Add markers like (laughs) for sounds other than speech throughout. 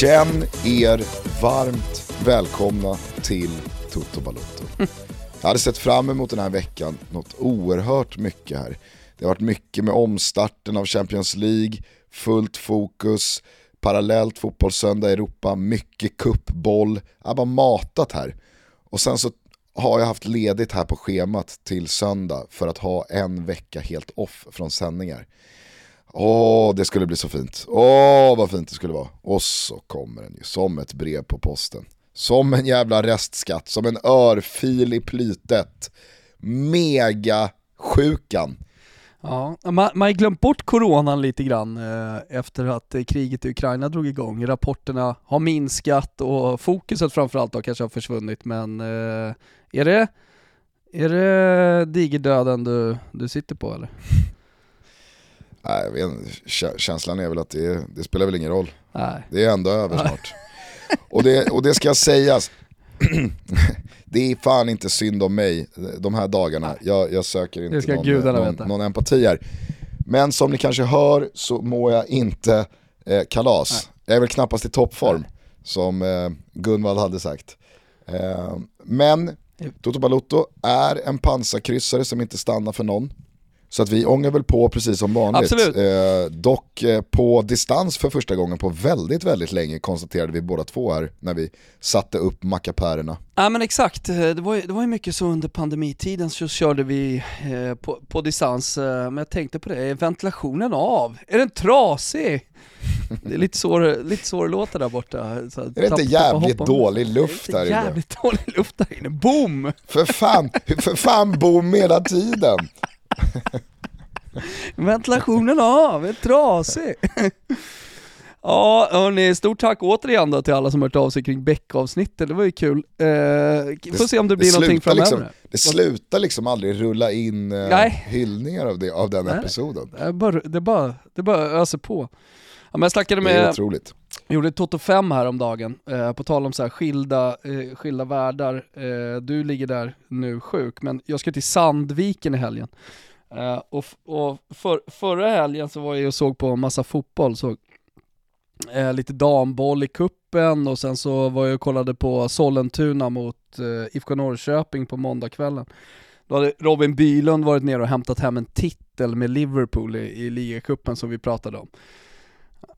Känn er varmt välkomna till Toto Balotto. Jag hade sett fram emot den här veckan något oerhört mycket här. Det har varit mycket med omstarten av Champions League, fullt fokus, parallellt fotbollssöndag i Europa, mycket kuppboll. Jag har bara matat här. Och sen så har jag haft ledigt här på schemat till söndag för att ha en vecka helt off från sändningar. Åh, det skulle bli så fint. Åh, vad fint det skulle vara. Och så kommer den ju som ett brev på posten. Som en jävla restskatt, som en örfil i plytet. Mega sjukan. Ja, man, man har glömt bort coronan lite grann eh, efter att kriget i Ukraina drog igång. Rapporterna har minskat och fokuset framförallt då kanske har försvunnit men eh, är det, är det digerdöden du, du sitter på eller? Nej, vet, känslan är väl att det, det spelar väl ingen roll. Nej. Det är ändå över snart. och, det, och det ska sägas, (clears throat) det är fan inte synd om mig de här dagarna. Jag, jag söker inte någon, någon, någon, empati här. Men som ni kanske hör så mår jag inte eh, kalas. Nej. Jag är väl knappast i toppform, Nej. som eh, Gunvald hade sagt. Eh, men Toto Balotto är en pansarkryssare som inte stannar för någon. Så att vi ångar väl på precis som vanligt. Eh, dock eh, på distans för första gången på väldigt, väldigt länge konstaterade vi båda två här när vi satte upp mackapärerna. Ja men exakt, eh, det var, ju, det var ju mycket så under pandemitiden så körde vi eh, på, på distans. Eh, men jag tänkte på det, är ventilationen av? Är den trasig? Det är lite så, lite så det låter där borta. Så är det inte jävligt dålig luft där inne? jävligt dålig luft där inne, boom! För fan, för fan boom hela tiden! (laughs) Ventilationen av, är trasig. (laughs) Ja hörni, stort tack återigen då till alla som hört av sig kring Beck-avsnittet, det var ju kul. Eh, får se om det blir det någonting framöver. Liksom, det slutar liksom aldrig rulla in eh, hyllningar av, det, av den Nej, episoden. Det bara, det bara, det bara öser på. Ja, men jag snackade med, det är otroligt. Jag gjorde Toto 5 här om dagen, eh, på tal om så här skilda, eh, skilda världar. Eh, du ligger där nu sjuk, men jag ska till Sandviken i helgen. Uh, och, och för, förra helgen så var jag och såg på en massa fotboll, så uh, lite damboll i kuppen och sen så var jag och kollade på Sollentuna mot uh, IFK Norrköping på måndagskvällen. Då hade Robin Bylund varit nere och hämtat hem en titel med Liverpool i, i ligacupen som vi pratade om.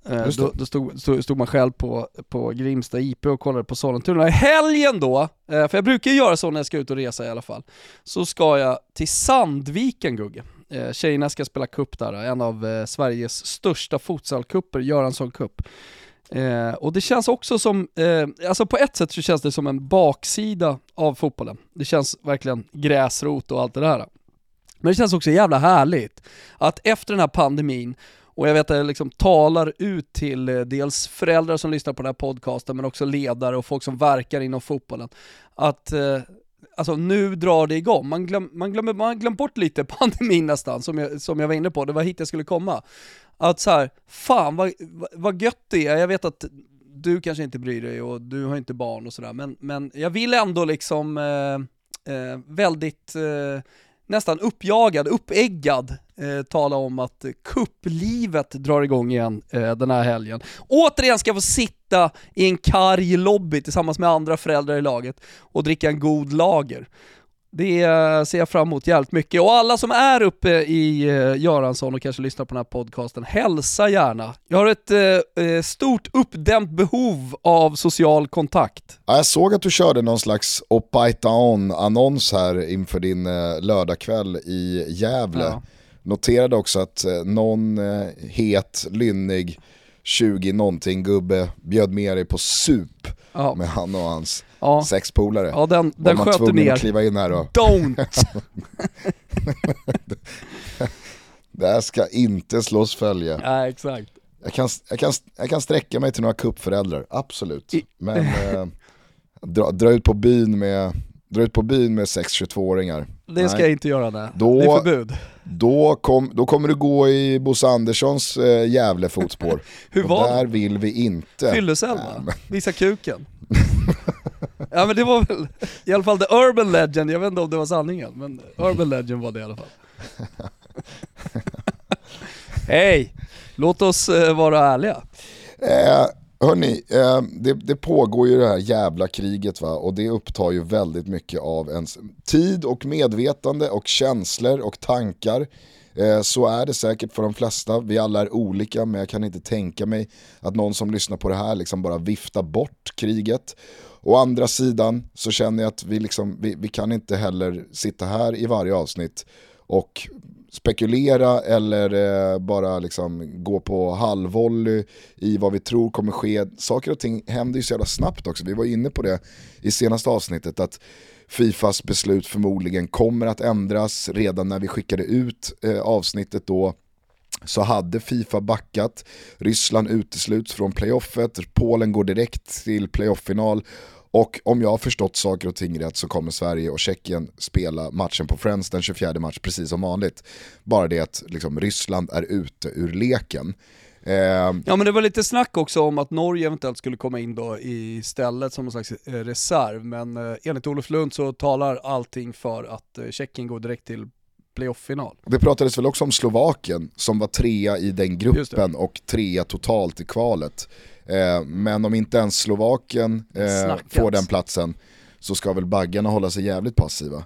Eh, då, då stod, stod, stod, man själv på, på Grimsta IP och kollade på Sollentuna. I helgen då, eh, för jag brukar göra så när jag ska ut och resa i alla fall, så ska jag till Sandviken Gugge. Eh, tjejerna ska spela cup där, en av Sveriges största futsalkupper, Göransson Cup. Eh, och det känns också som, eh, alltså på ett sätt så känns det som en baksida av fotbollen. Det känns verkligen gräsrot och allt det där. Men det känns också jävla härligt att efter den här pandemin och jag vet att jag liksom talar ut till eh, dels föräldrar som lyssnar på den här podcasten, men också ledare och folk som verkar inom fotbollen. Att eh, alltså nu drar det igång. Man, glöm, man, glömmer, man glömt bort lite (laughs) pandemin nästan, som jag, som jag var inne på, det var hit jag skulle komma. Att så här, fan vad, vad gött det är, jag vet att du kanske inte bryr dig och du har inte barn och sådär, men, men jag vill ändå liksom eh, eh, väldigt eh, nästan uppjagad, uppeggad, eh, tala om att kupplivet drar igång igen eh, den här helgen. Återigen ska jag få sitta i en karg lobby tillsammans med andra föräldrar i laget och dricka en god lager. Det ser jag fram emot jävligt mycket. Och alla som är uppe i eh, Göransson och kanske lyssnar på den här podcasten, hälsa gärna. Jag har ett eh, eh stort uppdämt behov av social kontakt. Ja, jag såg att du körde någon slags Opaita On-annons här inför din eh, lördagkväll i Gävle. Ja. Noterade också att eh, någon eh, het, lynnig, 20 någonting gubbe bjöd med dig på sup ja. med han och hans ja. sex polare. Ja, den, den sköt du ner. att kliva in här och... Don't! (laughs) det här ska inte slås följe. Ja, exakt. Jag kan, jag, kan, jag kan sträcka mig till några kuppföräldrar, absolut. I... Men eh, dra, dra ut på byn med dra ut på byn med 6-22-åringar. Det ska Nej. jag inte göra, nej. Då, det är förbud. Då, kom, då kommer du gå i Bosse Anderssons eh, jävla fotspår. (laughs) Hur var där vill vi inte. Fyllecell va? Visa kuken. (laughs) ja men det var väl, i alla fall the urban legend, jag vet inte om det var sanningen, men urban legend var det i alla fall. (laughs) Hej! Låt oss eh, vara ärliga. Eh, Hörni, eh, det, det, pågår ju det här jävla kriget va och det upptar ju väldigt mycket av ens tid och medvetande och känslor och tankar. Eh, så är det säkert för de flesta, vi alla är olika men jag kan inte tänka mig att någon som lyssnar på det här liksom bara viftar bort kriget. Å andra sidan så känner jag att vi, liksom, vi, vi kan inte heller sitta här i varje avsnitt och spekulera eller eh, bara liksom gå på halvvolley i vad vi tror kommer ske. Saker och ting händer ju så jävla snabbt också. Vi var inne på det i senaste avsnittet att Fifas beslut förmodligen kommer att ändras redan när vi skickade ut eh, avsnittet då så hade Fifa backat, Ryssland utesluts från playoffet, Polen går direkt till playoff-final och om jag har förstått saker och ting rätt så kommer Sverige och Tjeckien spela matchen på Friends den 24 mars precis som vanligt. Bara det att liksom, Ryssland är ute ur leken. Eh, ja men det var lite snack också om att Norge eventuellt skulle komma in då istället som någon slags eh, reserv, men eh, enligt Olof Lund så talar allting för att eh, Tjeckien går direkt till playoff-final. Det pratades väl också om Slovakien som var trea i den gruppen och trea totalt i kvalet. Eh, men om inte ens Slovakien eh, får den platsen så ska väl baggarna hålla sig jävligt passiva.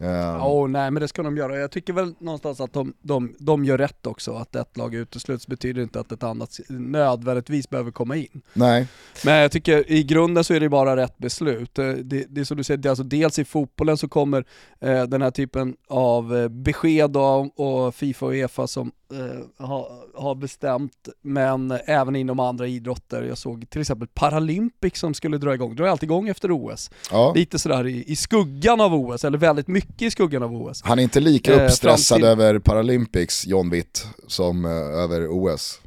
Ja, oh, nej men det ska de göra. Jag tycker väl någonstans att de, de, de gör rätt också. Att ett lag utesluts betyder inte att ett annat nödvändigtvis behöver komma in. Nej. Men jag tycker i grunden så är det bara rätt beslut. Eh, det, det är som du säger, det alltså dels i fotbollen så kommer eh, den här typen av eh, besked och, och Fifa och Uefa som eh, har, har bestämt, men även inom andra idrotter. Jag såg till exempel Paralympics som skulle dra igång, drar alltid igång efter OS. Ja. Lite sådär i, i skuggan av OS, eller väldigt mycket i skuggan av OS. Han är inte lika eh, uppstressad till... över Paralympics, John Witt, som eh, över OS.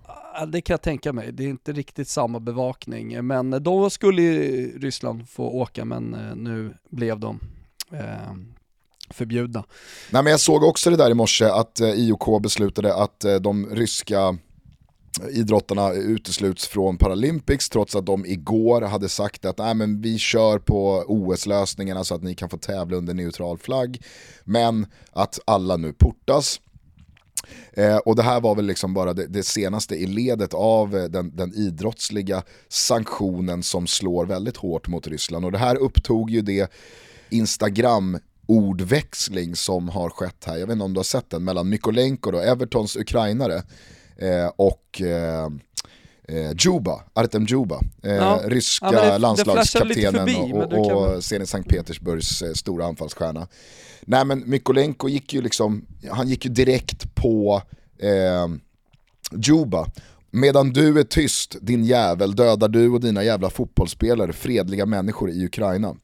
Det kan jag tänka mig, det är inte riktigt samma bevakning. Men då skulle Ryssland få åka, men eh, nu blev de eh, förbjudna. Nej, men jag såg också det där i morse att eh, IOK beslutade att eh, de ryska eh, idrottarna utesluts från Paralympics trots att de igår hade sagt att Nej, men vi kör på OS-lösningarna så att ni kan få tävla under neutral flagg. Men att alla nu portas. Eh, och det här var väl liksom bara det, det senaste i ledet av eh, den, den, idrottsliga sanktionen som slår väldigt hårt mot Ryssland. Och det här upptog ju det Instagram ordväxling som har skett här, jag vet inte om du har sett den, mellan Mykolenko, då, Evertons ukrainare, eh, och eh, eh, Juba, Artem Juba, eh, ja. ryska ja, det, landslagskaptenen förbi, och, och, och Zenit Sankt Petersburgs eh, stora anfallsstjärna. Nej men Mykolenko gick ju liksom, han gick ju direkt på eh, Juba. Medan du är tyst, din jävel, dödar du och dina jävla fotbollsspelare fredliga människor i Ukraina.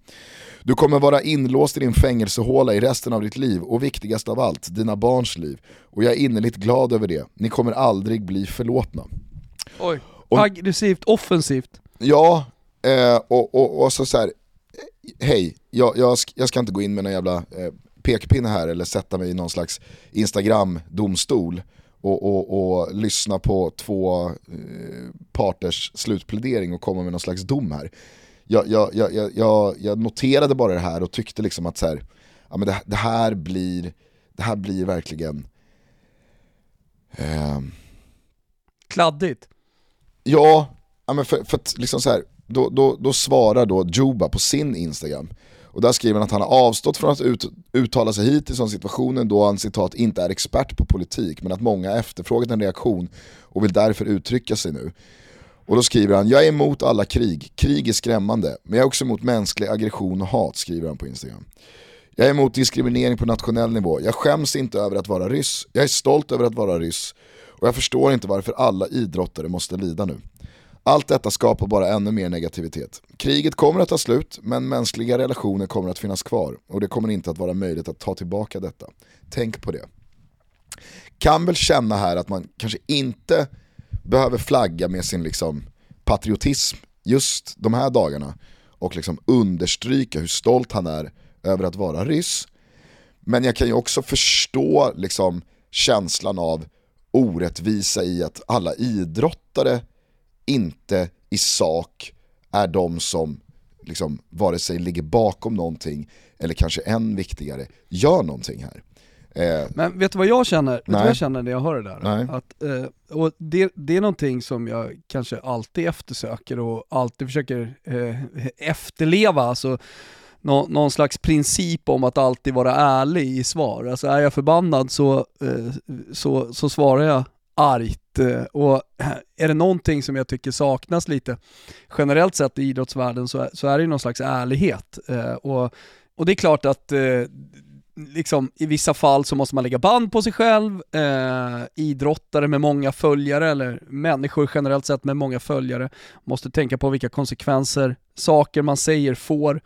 Du kommer vara inlåst i din fängelsehåla i resten av ditt liv och viktigast av allt, dina barns liv. Och jag är innerligt glad över det. Ni kommer aldrig bli förlåtna. Oj, och, aggressivt, offensivt. Ja, eh, och, och, och, så, så här, hej, jag, jag, jag, ska inte gå in med någon jävla eh, pekpinne här eller sätta mig i någon slags Instagram-domstol och, och, och, lyssna på två eh, parters slutplädering och komma med någon slags dom här jag, jag, jag, jag, jag noterade bara det här och tyckte liksom att så här, ja, men det, det, här blir, det här blir verkligen... Eh, Kladdigt? Ja, ja men för, för att liksom så här, då, då, då svarar då Juba på sin Instagram. Och där skriver han att han har avstått från att ut, uttala sig hittills om situationen då han citat inte är expert på politik men att många efterfrågat en reaktion och vill därför uttrycka sig nu. Och då skriver han, jag är emot alla krig, krig är skrämmande, men jag är också emot mänsklig aggression och hat, skriver han på Instagram. Jag är emot diskriminering på nationell nivå, jag skäms inte över att vara ryss, jag är stolt över att vara ryss och jag förstår inte varför alla idrottare måste lida nu. Allt detta skapar bara ännu mer negativitet. Kriget kommer att ta slut, men mänskliga relationer kommer att finnas kvar och det kommer inte att vara möjligt att ta tillbaka detta. Tänk på det. Kan väl känna här att man kanske inte behöver flagga med sin liksom patriotism just de här dagarna och liksom understryka hur stolt han är över att vara ryss. Men jag kan ju också förstå liksom känslan av orättvisa i att alla idrottare inte i sak är de som liksom vare sig ligger bakom någonting eller kanske än viktigare, gör någonting här. Eh, Men vet du vad jag känner? Vet vad jag känner när jag hör det där? Nej. Att, eh, och det, det är någonting som jag kanske alltid eftersöker och alltid försöker eh, (laughs) efterleva. Alltså, nå, någon slags princip om att alltid vara ärlig i svar. Alltså är jag förbannad så, eh, så, så svarar jag argt. Eh, och (clears throat) är det någonting som jag tycker saknas lite generellt sett i idrottsvärlden så, så är det någon slags ärlighet. Eh, och, och det är klart att liksom, i vissa fall så måste man lägga band på sig själv, eh, idrottare med många följare, eller människor generellt sett med många följare, måste tänka på vilka konsekvenser saker man säger får.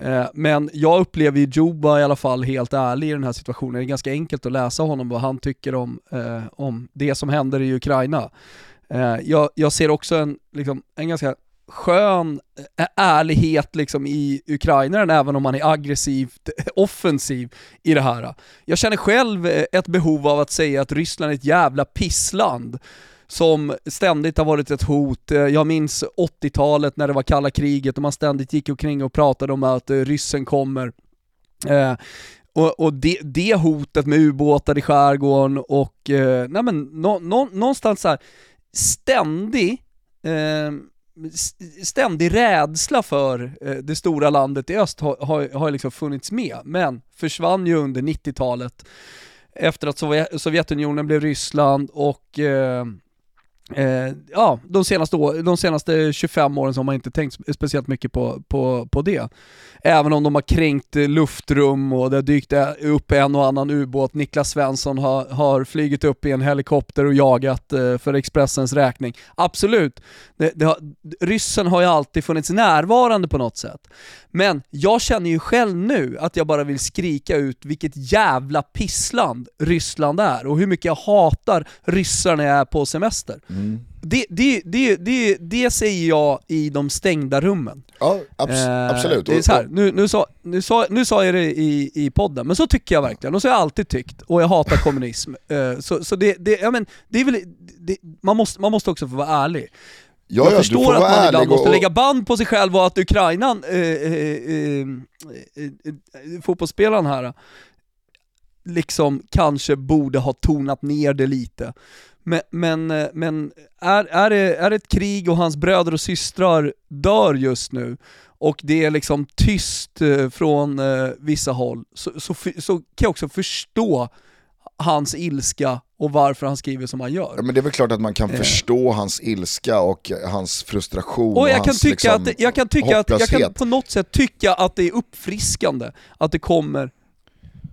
Eh, men jag upplever ju Juba i alla fall helt ärlig i den här situationen. Det är ganska enkelt att läsa honom vad han tycker om, eh, om det som händer i Ukraina. Eh, jag, jag, ser också en, liksom, en ganska skön eh, ärlighet liksom i ukrainaren även om man är aggressivt (laughs) offensiv i det här. Jag känner själv eh, ett behov av att säga att Ryssland är ett jävla pissland som ständigt har varit ett hot. Eh, jag minns 80-talet när det var kalla kriget och man ständigt gick omkring och pratade om att ryssen kommer. Eh, och, och det, det, hotet med ubåtar i skärgården och, eh, nej men nå, nå, någonstans så här, ständig eh, ständig rädsla för eh, det stora landet i öst har, har, har liksom funnits med, men försvann ju under 90-talet efter att Sovjetunionen blev Ryssland och eh, Eh, ja, de senaste, år, de senaste 25 åren så har man inte tänkt speciellt mycket på, på, på det. Även om de har kränkt eh, luftrum och det har dykt eh, upp en och annan ubåt. Niklas Svensson har, har flygit upp i en helikopter och jagat eh, för Expressens räkning. Absolut, det, det har, ryssen har ju alltid funnits närvarande på något sätt. Men jag känner ju själv nu att jag bara vill skrika ut vilket jävla pissland Ryssland är och hur mycket jag hatar ryssar när jag är på semester. Mm. Det, det, det, det, det säger jag i de stängda rummen. Ja, abs eh, absolut. Det är så här, nu, nu, sa, nu, sa, nu sa jag det i, i podden, men så tycker jag verkligen, och så har jag alltid tyckt, och jag hatar kommunism. (laughs) Eh, så så det, det, ja, men, det är väl, det, man, måste, man måste också få vara ärlig. Ja, jag ja, förstår att man ibland måste lägga band på sig själv och att Ukraina, eh, eh, eh, eh, fotbollsspelaren här, liksom kanske borde ha tonat ner det lite. Men, men, eh, men är, är, det, är det ett krig och hans bröder och systrar dör just nu och det är liksom tyst eh, från eh, vissa håll, så, så, så, kan jag också förstå hans ilska och varför han skriver som han gör. Ja, men det är väl klart att man kan eh. förstå hans ilska och hans frustration och, jag och kan hans tycka liksom, att, Jag kan tycka att, jag kan på något sätt tycka att det är uppfriskande att det kommer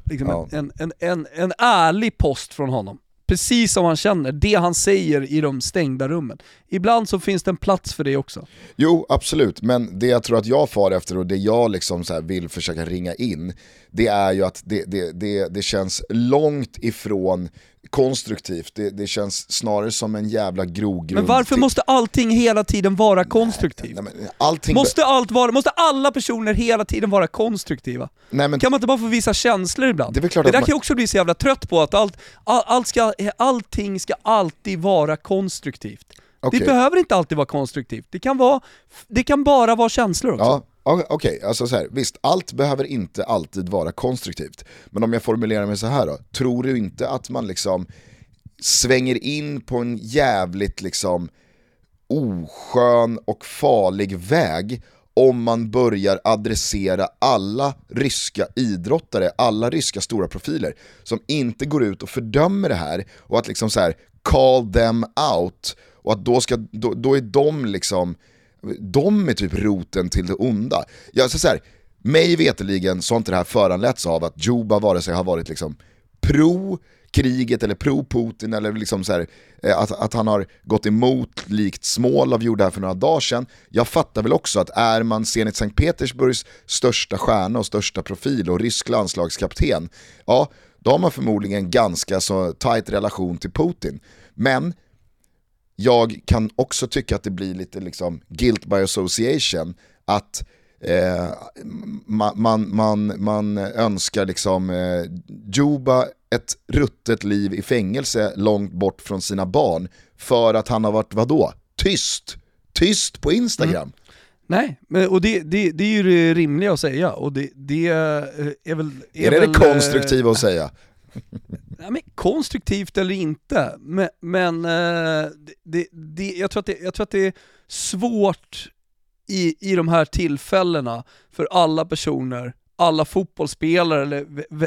liksom ja. en, en, en, en ärlig post från honom precis som han känner, det han säger i de stängda rummen. Ibland så finns det en plats för det också. Jo, absolut, men det jag tror att jag far efter och det jag liksom så vill försöka ringa in, det är ju att det, det, det, det känns långt ifrån konstruktivt, det, det känns snarare som en jävla grogrund. Men varför måste allting hela tiden vara konstruktivt? Nej, nej, allting måste, allt vara, måste alla personer hela tiden vara konstruktiva? Nej, men... Kan man inte bara få visa känslor ibland? Det, är det där man... kan jag också bli så jävla trött på, att allt, all, allt ska, allting ska alltid vara konstruktivt. Okay. Det behöver inte alltid vara konstruktivt, det kan, vara, det kan bara vara känslor också. Ja. Okej, okay, alltså så här, visst, allt behöver inte alltid vara konstruktivt. Men om jag formulerar mig så här då, tror du inte att man liksom svänger in på en jävligt liksom oskön och farlig väg om man börjar adressera alla ryska idrottare, alla ryska stora profiler som inte går ut och fördömer det här och att liksom så här call them out och att då, ska, då, då är de liksom de är typ roten till det onda. Jag så, så här, mig veteligen så har inte det här föranletts av att Juba vare sig har varit liksom pro kriget eller pro Putin eller liksom så här, eh, att, att han har gått emot likt Smålov gjorde här för några dagar sedan. Jag fattar väl också att är man Zenit Sankt Petersburgs största stjärna och största profil och rysk landslagskapten, ja då har man förmodligen ganska så tight relation till Putin. Men jag kan också tycka att det blir lite liksom guilt by association, att eh, man, man, man, man önskar liksom eh, Juba ett ruttet liv i fängelse långt bort från sina barn för att han har varit, vadå, tyst? Tyst på Instagram. Mm. Nej, och det, det, det är ju det rimliga att säga och det, det är väl... Är, är det väl, det konstruktiva att säga? (laughs) ja, men, konstruktivt eller inte, men, men eh, det, det, jag, tror att det, jag tror att det är svårt i, i de här tillfällena för alla personer, alla fotbollsspelare eller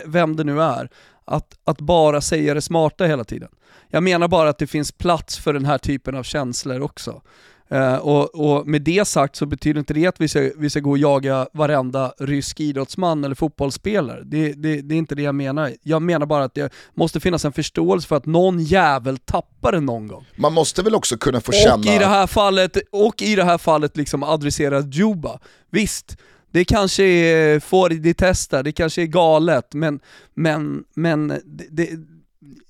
vem det nu är, att, att bara säga det smarta hela tiden. Jag menar bara att det finns plats för den här typen av känslor också. Uh, och, och, med det sagt så betyder inte det att vi ska, vi ska gå och jaga varenda rysk idrottsman eller fotbollsspelare. Det, det, det, är inte det jag menar. Jag menar bara att det måste finnas en förståelse för att någon jävel tappar det någon gång. Man måste väl också kunna få känna... Och i det här fallet, och i det här fallet liksom adressera Juba. Visst, det kanske är får det testa, det kanske är galet, men, men, men det,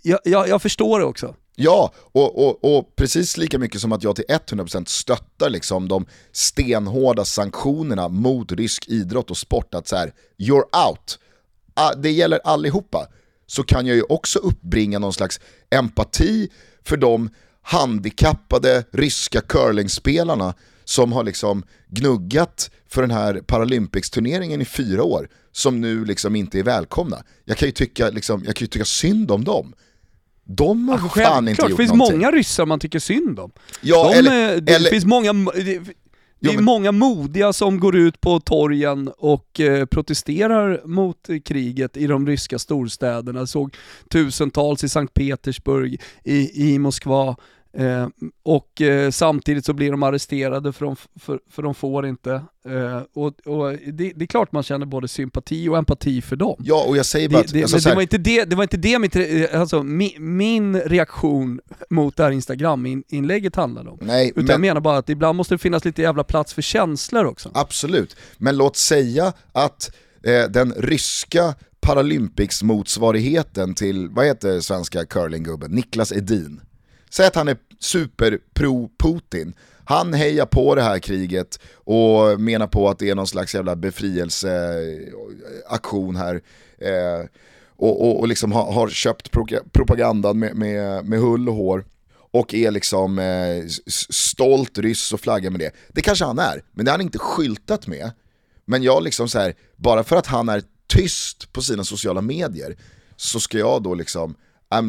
jag, jag, jag förstår det också. Ja, och, och, och, precis lika mycket som att jag till 100% stöttar liksom de stenhårda sanktionerna mot rysk idrott och sport, att så här, you're out. Ah, det gäller allihopa. Så kan jag ju också uppbringa någon slags empati för de handikappade ryska curlingspelarna som har liksom gnuggat för den här Paralympics-turneringen i fyra år, som nu liksom inte är välkomna. Jag kan ju tycka, liksom, jag kan ju tycka synd om dem. De har ja, fan inte gjort Det finns någonting. många ryssar man tycker synd om. Ja, De, eller, det eller, finns många, det, det är men... många modiga som går ut på torgen och eh, protesterar mot kriget i de ryska storstäderna. Jag såg tusentals i Sankt Petersburg, i, i Moskva, Eh, och eh, samtidigt så blir de arresterade för de, för, för de får inte. Eh, och, och det, det, är klart man känner både sympati och empati för dem. Ja, och jag säger bara det, att... Alltså, det, var inte det, det var inte det mitt, eh, alltså, mi, min reaktion mot det här Instagram-inlägget handlade om. Nej, Utan men... jag menar bara att ibland måste det finnas lite jävla plats för känslor också. Absolut, men låt säga att eh, den ryska Paralympics-motsvarigheten till, vad heter svenska curlinggubben, Niklas Edin. Säg att han är super pro-Putin. Han hejar på det här kriget och menar på att det är någon slags jävla befrielseaktion här. Eh, och, och, och liksom har, har köpt pro propagandan med, med, med hull och hår och är liksom eh, stolt ryss och flaggar med det. Det kanske han är, men det har han inte skyltat med. Men jag liksom så här, bara för att han är tyst på sina sociala medier så ska jag då liksom,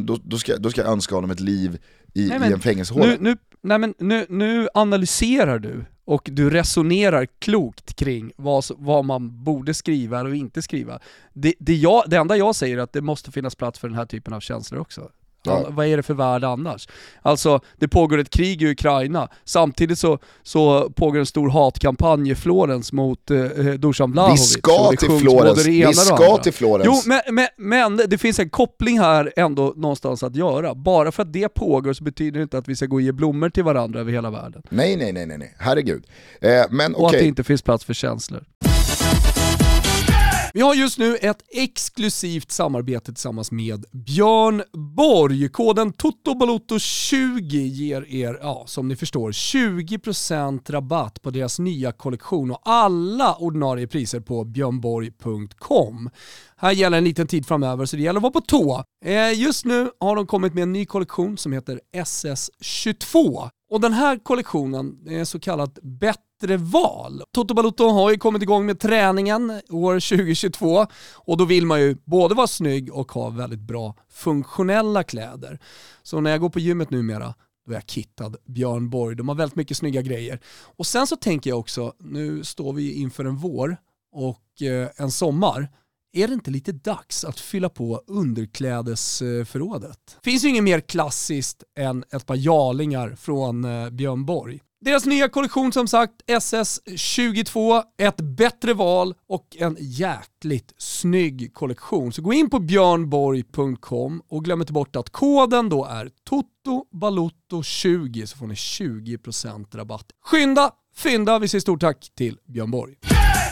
då, då, ska, då ska jag önska honom ett liv i, nej, men, i en fängelsehåla. Nu, nu, nej men nu, nu analyserar du och du resonerar klokt kring vad, vad man borde skriva och inte skriva. Det, det, jag, det enda jag säger är att det måste finnas plats för den här typen av känslor också. Ja. Vad är det för värld annars? Alltså, det pågår ett krig i Ukraina, samtidigt så, så pågår en stor hatkampanj i Florens mot eh, eh Dusan Vlahovic. Vi ska till Florens, vi ska till Florens. Jo, men, men, men, det finns en koppling här ändå någonstans att göra. Bara för att det pågår så betyder det inte att vi ska gå och ge blommor till varandra över hela världen. Nej, nej, nej, nej, herregud. Eh, men, och okay. att det inte finns plats för känslor. Vi har just nu ett exklusivt samarbete tillsammans med Björn Borg. Koden TOTOBALOTO20 ger er, ja som ni förstår, 20% rabatt på deras nya kollektion och alla ordinarie priser på björnborg.com. Här gäller en liten tid framöver så det gäller att vara på tå. Eh, just nu har de kommit med en ny kollektion som heter SS22 och den här kollektionen är så kallat bättre val. Toto Balotto har ju kommit igång med träningen år 2022 och då vill man ju både vara snygg och ha väldigt bra funktionella kläder. Så när jag går på gymmet numera då är jag kittad Björn Borg. De har väldigt mycket snygga grejer. Och sen så tänker jag också, nu står vi inför en vår och eh, en sommar är det inte lite dags att fylla på underklädesförrådet? Finns ju inget mer klassiskt än ett par jalingar från eh, Björn Borg. Deras nya kollektion som sagt, SS22, ett bättre val och en jäkligt snygg kollektion. Så gå in på björnborg.com och glöm inte bort att koden då är TOTOBALOTTO20 så får ni 20% rabatt. Skynda, fynda, vi säger stort tack till Björn Borg.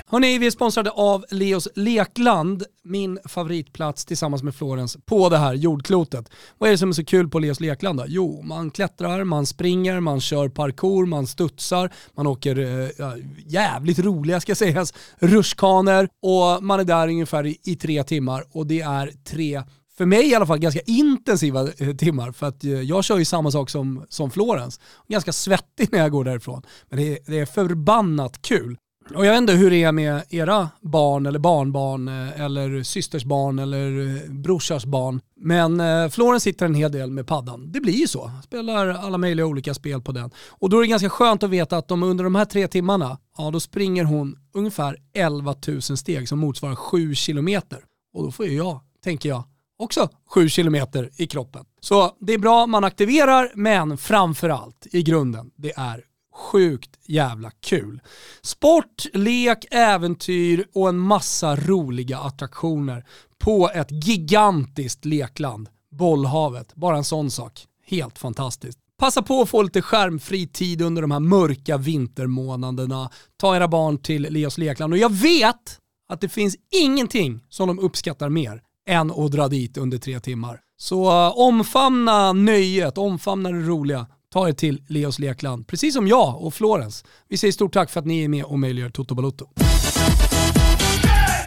Hörrni, vi är sponsrade av Leos Lekland, min favoritplats tillsammans med Florens på det här jordklotet. Vad är det som är så kul på Leos Lekland då? Jo, man klättrar, man springer, man kör parkour, man studsar, man åker äh, jävligt roliga ska sägas, rutschkanor och man är där ungefär i, i tre timmar och det är tre för mig i alla fall ganska intensiva eh, timmar för att eh, jag kör ju samma sak som, som Florens. Ganska svettig när jag går därifrån. Men det är, det är förbannat kul. Och jag vet inte hur det är med era barn eller barnbarn eh, eller systers barn eller brorsars barn. Men Florens sitter en hel del med paddan. Det blir ju så. Spelar alla möjliga olika spel på den. Och då är det ganska skönt att veta att de under de här tre timmarna, ja då springer hon ungefär 11 000 steg som motsvarar 7 kilometer. Och då får ju jag, tänker jag, också 7 kilometer i kroppen. Så det är bra, man aktiverar, men framförallt i grunden, det är sjukt jävla kul. Sport, lek, äventyr och en massa roliga attraktioner på ett gigantiskt lekland. Bollhavet, bara en sån sak. Helt fantastiskt. Passa på att få lite skärmfri tid under de här mörka vintermånaderna. Ta era barn till Leos lekland och jag vet att det finns ingenting som de uppskattar mer än att dra dit under tre timmar. Så uh, omfamna nöjet, omfamna det roliga ta er till Leos lekland, precis som jag och Florens. Vi säger stort tack för att ni är med och möjliggör Toto Balotto.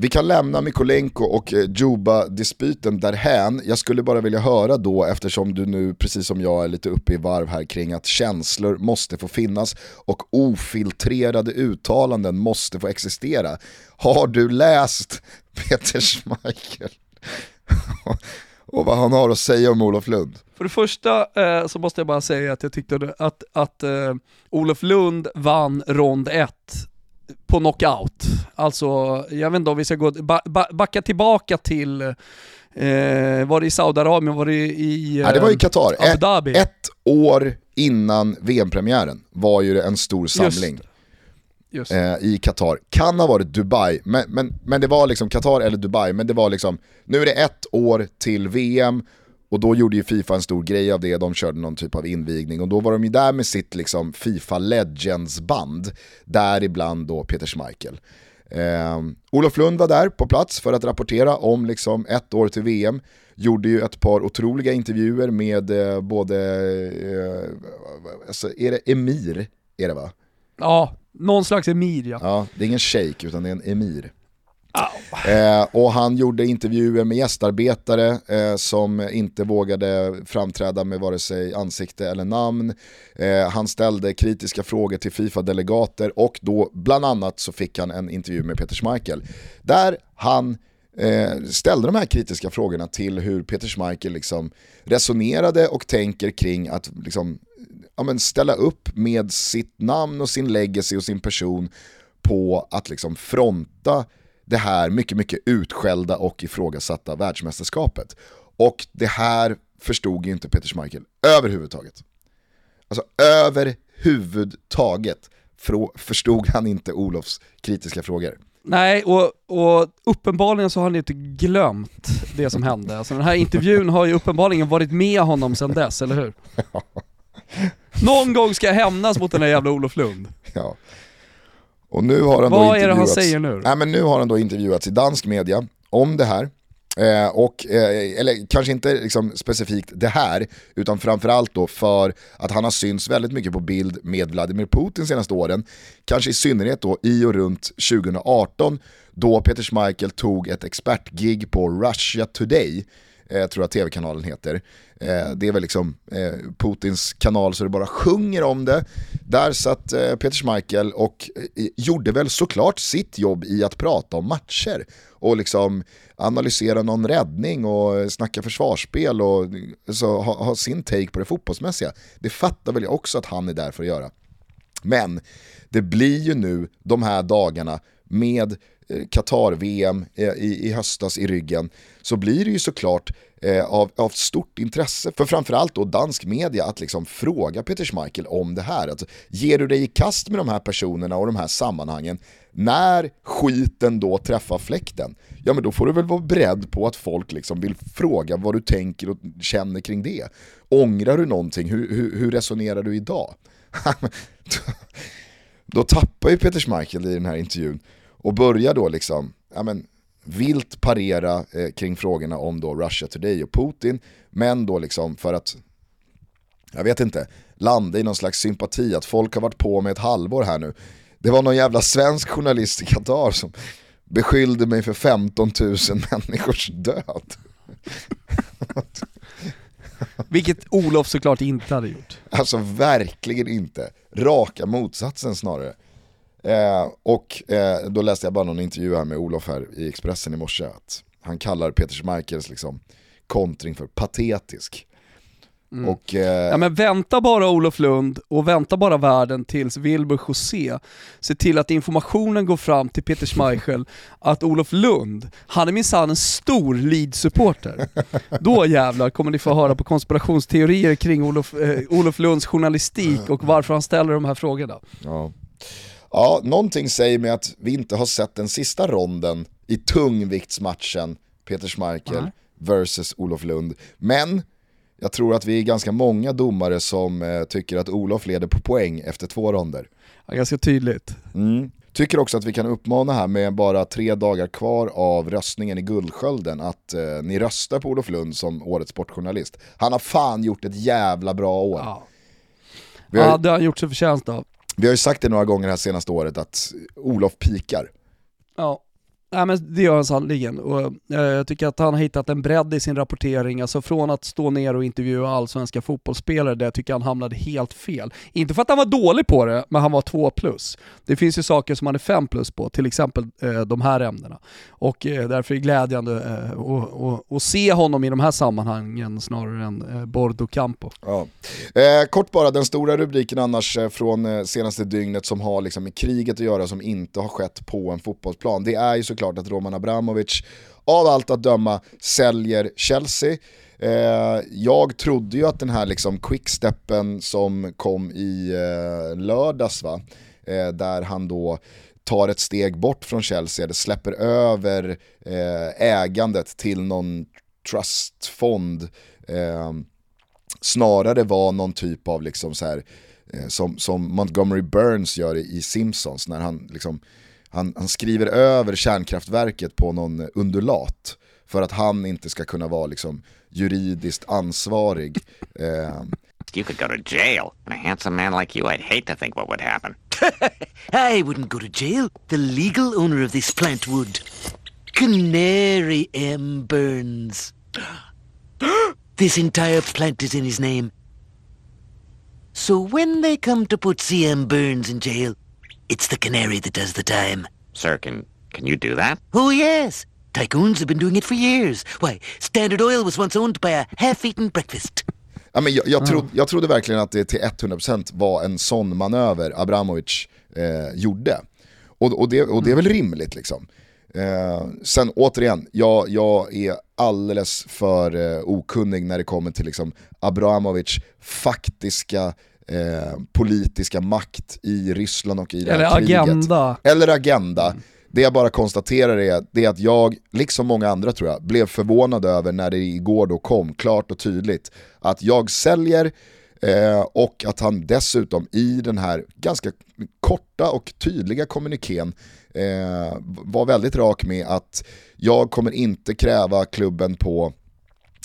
Vi kan lämna Mikolenko och eh, Juba-dispyten därhän. Jag skulle bara vilja höra då, eftersom du nu precis som jag är lite uppe i varv här kring att känslor måste få finnas och ofiltrerade uttalanden måste få existera. Har du läst Peter Schmeichel? (laughs) och vad han har att säga om Olof Lund? För det första eh, så måste jag bara säga att jag tyckte att, att eh, Olof Lund vann rond 1 på knockout. Alltså, jag vet inte om vi ska gå, ba, ba, backa tillbaka till, eh, var det i Saudiarabien, var det i... Eh, Nej, det var i Qatar. Abu Dhabi. Ett, ett år innan VM-premiären var ju det en stor samling. Eh, i Qatar. Kan ha varit Dubai, men, men, men det var liksom Qatar eller Dubai, men det var liksom, nu är det ett år till VM och då gjorde ju Fifa en stor grej av det, de körde någon typ av invigning och då var de ju där med sitt liksom Fifa Legends-band, däribland då Peter Schmeichel. Eh, Olof Lund var där på plats för att rapportera om liksom ett år till VM, gjorde ju ett par otroliga intervjuer med eh, både, eh, alltså, är det Emir, är det va? Ja, någon slags emir ja. Ja, det är ingen shake utan det är en emir. Eh, och han gjorde intervjuer med gästarbetare eh, som inte vågade framträda med vare sig ansikte eller namn. Eh, han ställde kritiska frågor till Fifa-delegater och då bland annat så fick han en intervju med Peter Schmeichel. Där han eh, ställde de här kritiska frågorna till hur Peter Schmeichel liksom resonerade och tänker kring att liksom, ja, men ställa upp med sitt namn och sin legacy och sin person på att liksom fronta det här mycket, mycket utskällda och ifrågasatta världsmästerskapet. Och det här förstod ju inte Peter Schmeichel överhuvudtaget. Alltså överhuvudtaget förstod han inte Olofs kritiska frågor. Nej, och, och uppenbarligen så har han inte glömt det som hände. Alltså den här intervjun har ju uppenbarligen varit med honom sedan dess, eller hur? (laughs) Någon gång ska jag hämnas mot den här jävla Olof Lund. Ja. Och nu har han Vad då är det han säger nu? Nej, men nu har han då intervjuats i dansk media om det här. Eh, och, eh, eller kanske inte liksom specifikt det här, utan framförallt då för att han har synts väldigt mycket på bild med Vladimir Putin senaste åren. Kanske i synnerhet då i och runt 2018 då Peter Schmeichel tog ett expertgig på Russia Today eh, tror jag tv-kanalen heter. Eh, det är väl liksom eh, Putins kanal så det bara sjunger om det. Där satt eh, Peter Schmeichel och eh, gjorde väl såklart sitt jobb i att prata om matcher och liksom analysera någon räddning och eh, snacka försvarsspel och eh, så ha, ha sin take på det fotbollsmässiga. Det fattar väl jag också att han är där för att göra. Men det blir ju nu de här dagarna med Eh, Qatar-VM eh, i, i höstas i ryggen så blir det ju såklart eh, av, av stort intresse för framförallt då dansk media att liksom fråga Peter Schmeichel om det här. Alltså, ger du dig i kast med de här personerna och de här sammanhangen när skiten då träffar fläkten, ja men då får du väl vara beredd på att folk liksom vill fråga vad du tänker och känner kring det. Ångrar du någonting? Hur, hur, hur resonerar du idag? (laughs) då tappar ju Peter Schmeichel i den här intervjun och börjar då liksom, ja men, vilt parera eh, kring frågorna om då Russia Today och Putin, men då liksom för att, jag vet inte, landa i någon slags sympati, att folk har varit på med ett halvår här nu. Det var någon jävla svensk journalist i Qatar som beskyllde mig för 15 000 (laughs) människors död. Vilket Olof såklart inte hade gjort. Alltså verkligen inte. Raka motsatsen snarare. Eh, och eh, då läste jag bara någon intervju här med Olof här i Expressen i morse. Att han kallar Peter Schmeichels liksom, kontring för patetisk. Mm. Och, eh... ja, men vänta bara Olof Lund och vänta bara världen tills Wilbur José ser till att informationen går fram till Peter Schmeichel (laughs) att Olof Lund, han är minsann en stor Leeds-supporter. (laughs) Då jävlar kommer ni få höra på konspirationsteorier kring Olof, eh, Olof Lunds journalistik och varför han ställer de här frågorna. Ja. Ja, någonting säger mig att vi inte har sett den sista ronden i tungviktsmatchen Peter Schmeichel mm. versus Olof Lund. Men jag tror att vi är ganska många domare som eh, tycker att Olof leder på poäng efter två ronder. Ja, ganska tydligt. Mm. Tycker också att vi kan uppmana här med bara tre dagar kvar av röstningen i Guldskölden att eh, ni röstar på Olof Lund som årets sportjournalist. Han har fan gjort ett jävla bra år. Ja, har, ja det har han gjort sig förtjänst av. Vi har ju sagt det några gånger det här senaste året att Olof pikar. Ja, Nej men det gör han sannoliken och eh, jag tycker att han har hittat en bredd i sin rapportering, alltså från att stå ner och intervjua allsvenska fotbollsspelare där jag tycker han hamnade helt fel. Inte för att han var dålig på det, men han var två plus. Det finns ju saker som han är fem plus på, till exempel eh, de här ämnena. Och eh, därför är det glädjande eh, att eh, se honom i de här sammanhangen snarare än eh, Bordo Campo. Ja. Eh, kort bara, den stora rubriken annars eh, från eh, senaste dygnet som har liksom med kriget att göra som inte har skett på en fotbollsplan, det är ju så såklart att Roman Abramovic av allt att döma säljer Chelsea. Eh, jag trodde ju att den här liksom quicksteppen som kom i eh, lördags, va? Eh, där han då tar ett steg bort från Chelsea, eller släpper över eh, ägandet till någon trustfond, eh, snarare var någon typ av liksom så här, eh, som, som Montgomery Burns gör i Simpsons när han liksom han, han skriver över kärnkraftverket på någon undulat för att han inte ska kunna vara liksom juridiskt ansvarig. (laughs) Eh, You could go to jail. And a handsome man like you, I'd hate to think what would happen. (laughs) I wouldn't go to jail. The legal owner of this plant would. Canary M. Burns. (gasps) this entire plant is in his name. So when they come to put C.M. Burns in jail, It's the canary that does the time. Sir, can, can you do that? Oh, yes. Tycoons have been doing it for years. Why, Standard Oil was once owned by a half-eaten breakfast. Ja, men jag, jag, trodde, jag trodde verkligen att det till 100% var en sån manöver Abramovic eh, gjorde. Och, och, det, och det är väl rimligt liksom. Eh, sen återigen, jag, jag är alldeles för eh, okunnig när det kommer till liksom, Abramovic faktiska eh, politiska makt i Ryssland och i det här Eller kriget. agenda. Eller agenda. Det jag bara konstaterar är, det är att jag, liksom många andra tror jag, blev förvånad över när det igår då kom klart och tydligt att jag säljer eh, och att han dessutom i den här ganska korta och tydliga kommuniken eh, var väldigt rak med att jag kommer inte kräva klubben på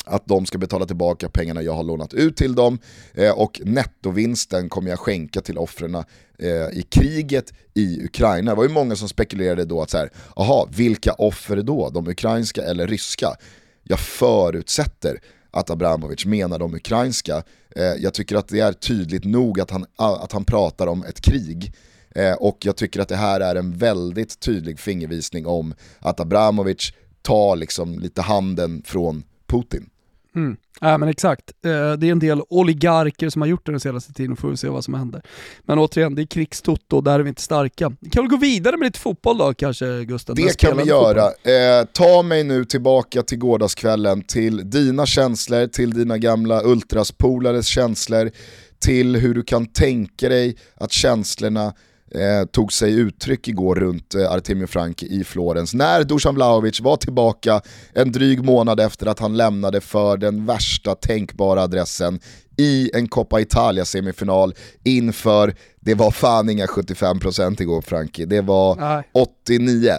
att de ska betala tillbaka pengarna jag har lånat ut till dem eh, och nettovinsten kommer jag skänka till offren eh, i kriget i Ukraina. Det var ju många som spekulerade då att så här, aha, vilka offer då? De ukrainska eller ryska? Jag förutsätter att Abramovic menar de ukrainska. Eh, jag tycker att det är tydligt nog att han, att han pratar om ett krig. Eh, och jag tycker att det här är en väldigt tydlig fingervisning om att Abramovic tar liksom lite handen från Putin. Mm. Ja men exakt. Eh, det är en del oligarker som har gjort det den senaste tiden, får vi se vad som händer. Men återigen, det är krigstotto och där är vi inte starka. Vi kan väl gå vidare med lite fotboll då kanske Gustav? Det kan vi göra. Eh, ta mig nu tillbaka till gårdagskvällen, till dina känslor, till dina gamla ultraspolares känslor, till hur du kan tänka dig att känslorna eh, tog sig uttryck igår runt eh, Artemio Frank i Florens. När Dusan Vlahovic var tillbaka en dryg månad efter att han lämnade för den värsta tänkbara adressen i en Coppa Italia-semifinal inför, det var fan inga 75% igår Frankie, det var Nej. 89.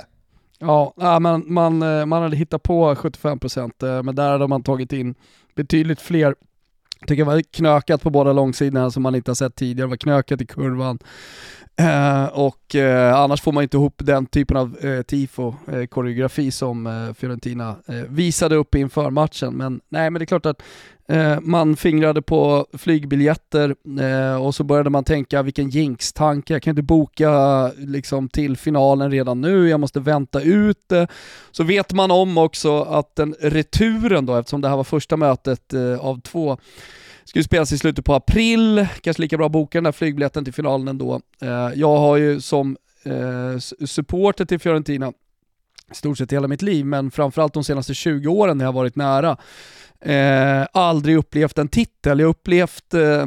Ja, man, man, eh, man hade hittat på 75% eh, men där hade man tagit in betydligt fler tycker det var knökat på båda långsidorna som man inte har sett tidigare. Det var knökat i kurvan. Eh, och eh, annars får man inte ihop den typen av eh, tifo-koreografi eh, som eh, Fiorentina eh, visade upp inför matchen. Men nej, men det är klart att Eh, man fingrade på flygbiljetter eh, och så började man tänka vilken jinx-tanke, jag kan inte boka liksom, till finalen redan nu, jag måste vänta ut det. Så vet man om också att den returen då, eftersom det här var första mötet eh, av två, skulle spelas i slutet på april, kanske lika bra att boka den där flygbiljetten till finalen ändå. Jag har ju som supporter till Fiorentina i stort sett hela mitt liv, men framförallt de senaste 20 åren när jag varit nära, Eh, aldrig upplevt en titel. Jag har upplevt eh,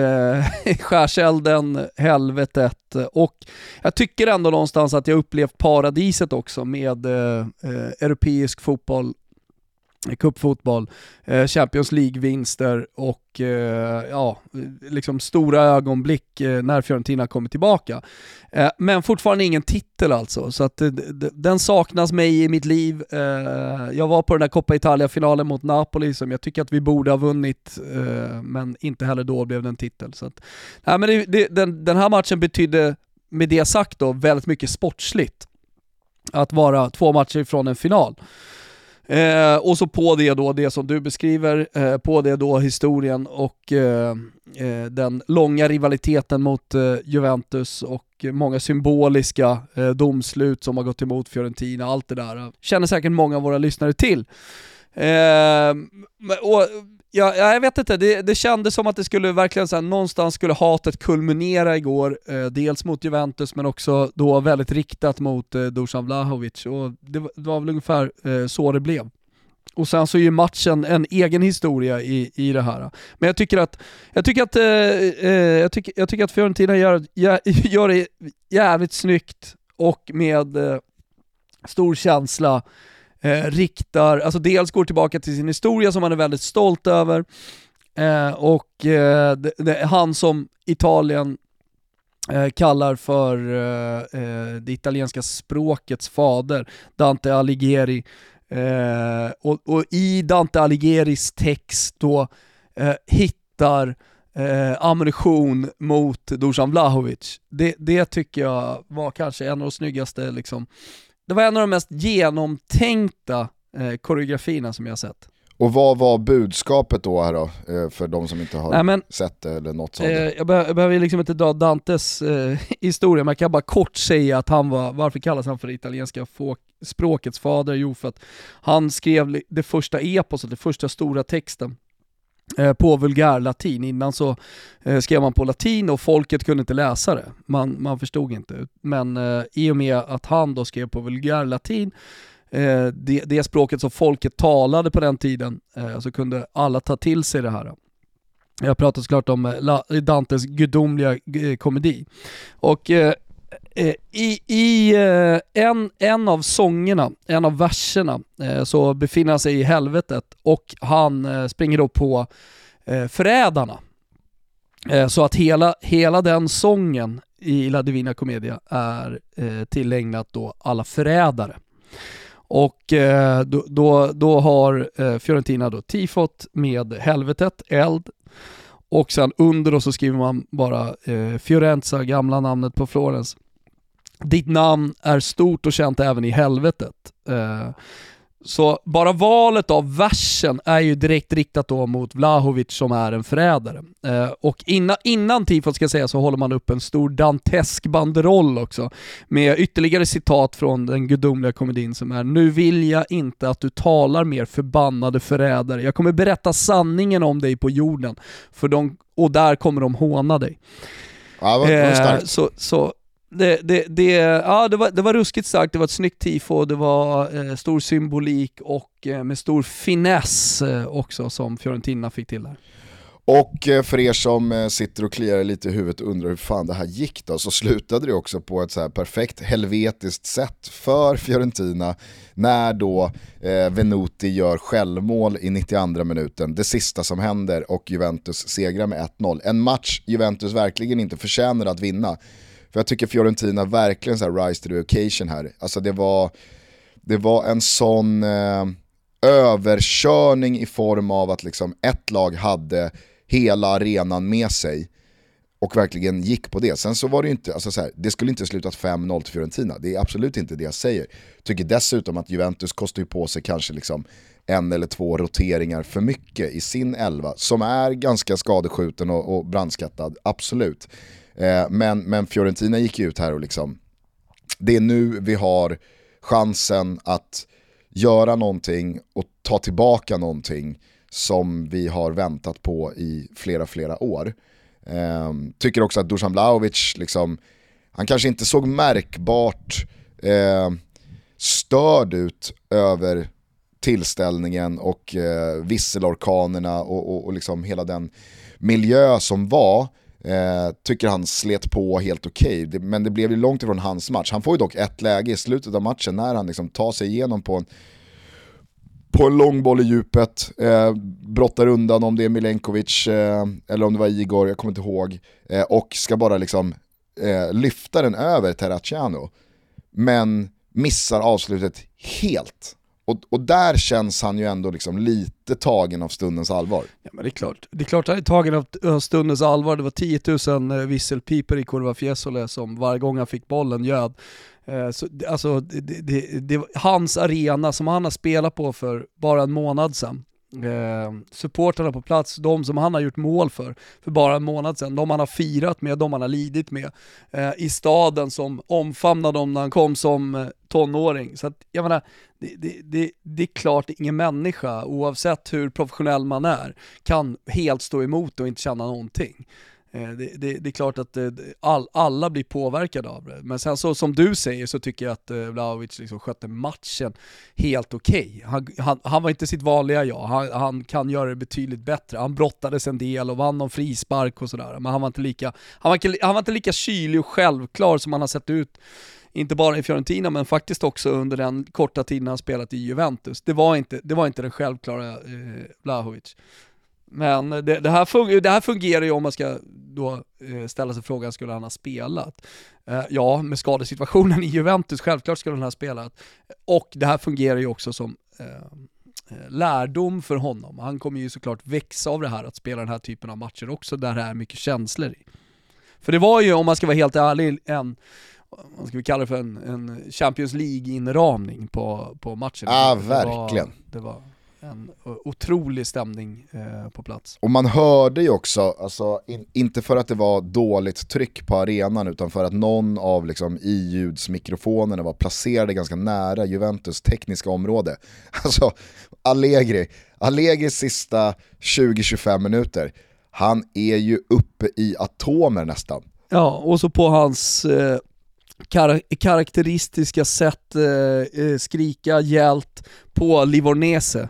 eh, (laughs) skärselden, helvetet och jag tycker ändå någonstans att jag upplevt paradiset också med eh, eh europeisk fotboll cupfotboll, eh, Champions League-vinster och eh, ja, liksom stora ögonblick eh, när Fiorentina kommer tillbaka. Eh, men fortfarande ingen titel alltså, så att eh, den saknas mig i mitt liv. Eh, jag var på den där Coppa Italia-finalen mot Napoli som jag tycker att vi borde ha vunnit, men inte heller då blev det en titel. Så att, nej, men det, det, den, den här matchen betydde, med det sagt då, väldigt mycket sportsligt. Att vara två matcher ifrån en final. Eh, och så på det då det som du beskriver, eh, på det då historien och eh, eh, den långa rivaliteten mot eh, Juventus och många symboliska eh, domslut som har gått emot Fiorentina, allt det där eh, känner säkert många av våra lyssnare till. Eh, och Ja, jag vet inte, det, det kändes som att det skulle verkligen så här, någonstans skulle hatet kulminera igår, eh, dels mot Juventus men också då väldigt riktat mot eh, Dusan Vlahovic och det, det, var väl ungefär eh, så det blev. Och sen så är ju matchen en egen historia i, i det här. Men jag tycker att, jag tycker att, eh, eh jag tycker, jag tycker att Fiorentina gör, gör (laughs) det jävligt snyggt och med eh, stor känsla eh, riktar, alltså dels går tillbaka till sin historia som han är väldigt stolt över, eh, och eh, det, det, han som Italien eh, kallar för eh, eh, det italienska språkets fader, Dante Alighieri, och, och, i Dante Alighieris text då hittar eh, ammunition mot Dusan Vlahovic. Det, det tycker jag var kanske en av de snyggaste liksom, det var en av de mest genomtänkta eh, koreografierna som jag sett. Och vad var budskapet då här då, eh, för de som inte har Nej, men, sett det eller något sånt? Eh, jag, be jag behöver liksom inte dra Dantes eh, (laughs) historia, men jag kan bara kort säga att han var, varför kallas han för italienska språkets fader? Jo, för att han skrev det första eposet, den första stora texten Eh, på vulgärlatin. Innan så eh, skrev man på latin och folket kunde inte läsa det. Man, man förstod inte. Men eh, i och med att han då skrev på vulgärlatin, eh, det, det språket som folket talade på den tiden, eh, så kunde alla ta till sig det här. Jag pratar såklart om eh, Dantes gudomliga komedi. Och Eh, I, i eh, en, en av sångerna, en av verserna, eh, så befinner han sig i helvetet och han springer då på förrädarna. Så att hela, hela den sången i La Divina Commedia är tillägnat då alla förrädare. Och då, då, då har Fiorentina då tifot med helvetet, eld, och sen under då så skriver man bara Fiorenza, gamla namnet på Florens, ditt namn är stort och känt även i helvetet. Eh, så bara valet av versen är ju direkt riktat då mot Vlahovic som är en förrädare. Eh, och innan, innan tifot ska säga så håller man upp en stor dantesk banderoll också med ytterligare citat från den gudomliga komedin som är “Nu vill jag inte att du talar mer förbannade förrädare. Jag kommer berätta sanningen om dig på jorden, för de, och där kommer de håna dig”. Ja, vad, vad eh, så, så det, det, det, ja, det, var, det var ruskigt starkt, det var ett snyggt tifo, det var eh, stor symbolik och eh, med stor finess eh, också som Fiorentina fick till där. Och eh, för er som eh, sitter och kliar lite i huvudet och undrar hur fan det här gick då, så slutade det också på ett så här perfekt helvetiskt sätt för Fiorentina när då eh, Venuti gör självmål i 92 minuten, det sista som händer och Juventus segrar med 1-0. En match Juventus verkligen inte förtjänar att vinna. För jag tycker Fiorentina verkligen så här rise to the occasion här. Alltså det var, det var en sån eh, överkörning i form av att liksom ett lag hade hela arenan med sig och verkligen gick på det. Sen så var det ju inte, alltså så här, det skulle inte slutat 5-0 till Fiorentina, det är absolut inte det jag säger. Tycker dessutom att Juventus kostar ju på sig kanske liksom en eller två roteringar för mycket i sin elva, som är ganska skadeskjuten och, och brandskattad, absolut. Eh, men, men Fiorentina gick ju ut här och liksom, det är nu vi har chansen att göra någonting och ta tillbaka någonting som vi har väntat på i flera, flera år. Eh, tycker också att Dusan Blaovic, liksom, han kanske inte såg märkbart eh, störd ut över tillställningen och eh, visselorkanerna och, och, och liksom hela den miljö som var. Eh, tycker han slet på helt okej, okay. men det blev ju långt ifrån hans match. Han får ju dock ett läge i slutet av matchen när han liksom tar sig igenom på en, på en lång boll i djupet, eh, brottar undan om det är Milenkovic eh, eller om det var Igor, jag kommer inte ihåg, eh, och ska bara liksom eh, lyfta den över Terracciano. Men missar avslutet helt. Och, och där känns han ju ändå liksom lite tagen av stundens allvar. Ja men det är klart, det är klart han är tagen av stundens allvar. Det var 10 000 eh, visselpiper i Kurva Fiesole som varje gång han fick bollen göd. Eh, så, alltså, det, det, det, hans arena som han har spelat på för bara en månad sedan eh, supportrarna på plats, de som han har gjort mål för, för bara en månad sedan, de han har firat med, de han har lidit med, eh, i staden som omfamnade dem när han kom som eh, tonåring. Så att, jag menar, det, det, det, det är klart ingen människa, oavsett hur professionell man är, kan helt stå emot och inte känna någonting. Eh, det, det, det, är klart att eh, all, alla blir påverkade av det. Men sen så som du säger så tycker jag att eh, Vlahovic liksom skötte matchen helt okej. Okay. Han, han, han, var inte sitt vanliga jag, han, han, kan göra det betydligt bättre. Han brottades en del och vann någon frispark och sådär. Men han var, inte lika, han, var, han var inte lika kylig och självklar som han har sett ut inte bara i Fiorentina men faktiskt också under den korta tiden han spelat i Juventus. Det var inte, det var inte den självklara eh, Vlahovic. Men det, det, här fungerar, det här fungerar ju om man ska då eh, ställa sig frågan, skulle han ha spelat? Eh, ja, med skadesituationen i Juventus, självklart skulle han ha spelat. Och det här fungerar ju också som eh, lärdom för honom. Han kommer ju såklart växa av det här, att spela den här typen av matcher också, där det är mycket känslor i. För det var ju, om man ska vara helt ärlig, en vad ska vi kalla det för en, en Champions League-inramning på, på matchen. Ja, ah, verkligen. Det var, det var en otrolig stämning eh, på plats. Och man hörde ju också, alltså, in, inte för att det var dåligt tryck på arenan utan för att någon av liksom, i-ljudsmikrofonerna var placerade ganska nära Juventus tekniska område. (laughs) Alltså Allegri, Allegris sista 20-25 minuter, han är ju uppe i atomer nästan. Ja, och så på hans eh, kar karaktäristiska sätt eh, eh, skrika hjält på Livornese.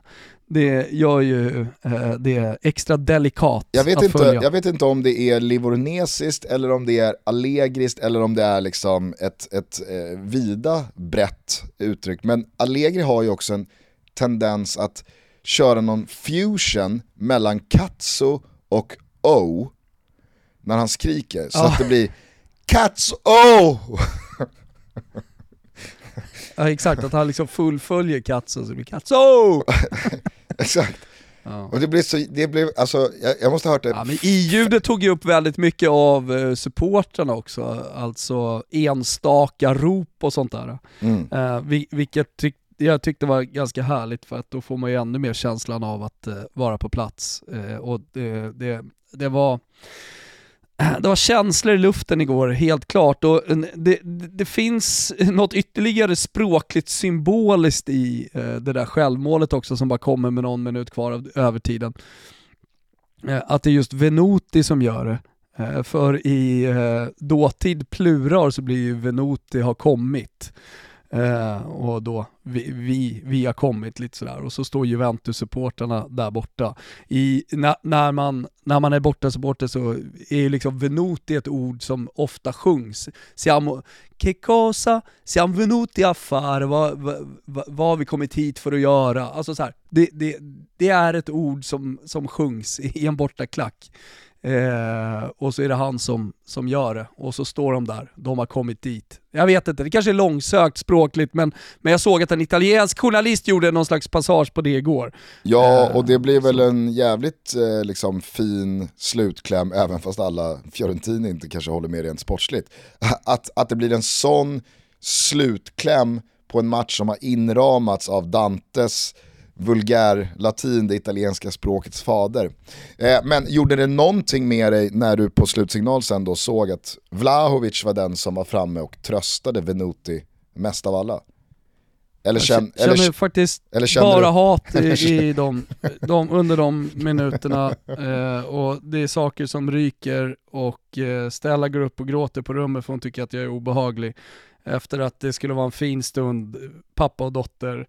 Det gör ju eh, det extra delikat jag vet att inte, följa. Jag vet inte om det är livornesiskt eller om det är allegriskt eller om det är liksom ett, ett eh, vida brett uttryck. Men Allegri har ju också en tendens att köra någon fusion mellan katso och o när han skriker. Så ah. att det blir Cats oh! (laughs) ja exakt, att han liksom fullföljer Cats och så blir Cats oh! (laughs) exakt. Ja. Och det blev så, det blev, alltså jag, jag måste ha hört det. Ja, men i-ljudet tog ju upp väldigt mycket av uh, supportrarna också, alltså enstaka rop och sånt där. Mm. Uh, vilket tyck, jag tyckte var ganska härligt för att då får man ju ännu mer känslan av att uh, vara på plats. Uh, och det, det, det var (clears throat) det var känslor i luften igår, helt klart. Och eh, det, det finns något ytterligare språkligt symboliskt i eh, det där självmålet också som bara kommer med någon minut kvar av övertiden. Eh, att det är just Venuti som gör det. För i dåtid plural så blir ju Venuti har kommit. Eh, och då vi, vi, vi har kommit lite sådär och så står Juventus-supporterna där borta. I, na, när, man, när man är borta-supporter så är ju liksom venuti ett ord som ofta sjungs. Siamo, che cosa, siamo venuti a fare, vad, vad, vad har vi kommit hit för att göra? Alltså så här, det, det, det är ett ord som, som sjungs i en bortaklack. Eh, och så är det han som, som gör det, och så står de där, de har kommit dit. Jag vet inte, det kanske är långsökt språkligt, men, men jag såg att en italiensk journalist gjorde någon slags passage på det igår. Ja, eh, och det blir väl en jävligt eh, liksom, fin slutkläm, även fast alla Fiorentini inte kanske håller med rent sportsligt. (laughs) Att, att det blir en sån slutkläm på en match som har inramats av Dantes vulgär latin, det italienska språkets fader. Eh, men gjorde det någonting med dig när du på slutsignal sen då såg att Vlahovic var den som var framme och tröstade Venuti mest av alla? Eller känn, jag känner eller, faktiskt eller bara du? hat i, (laughs) i de, de, under de minuterna eh, och det är saker som ryker och eh, Stella går upp och gråter på rummet för hon tycker att jag är obehaglig. Efter att det skulle vara en fin stund, pappa och dotter,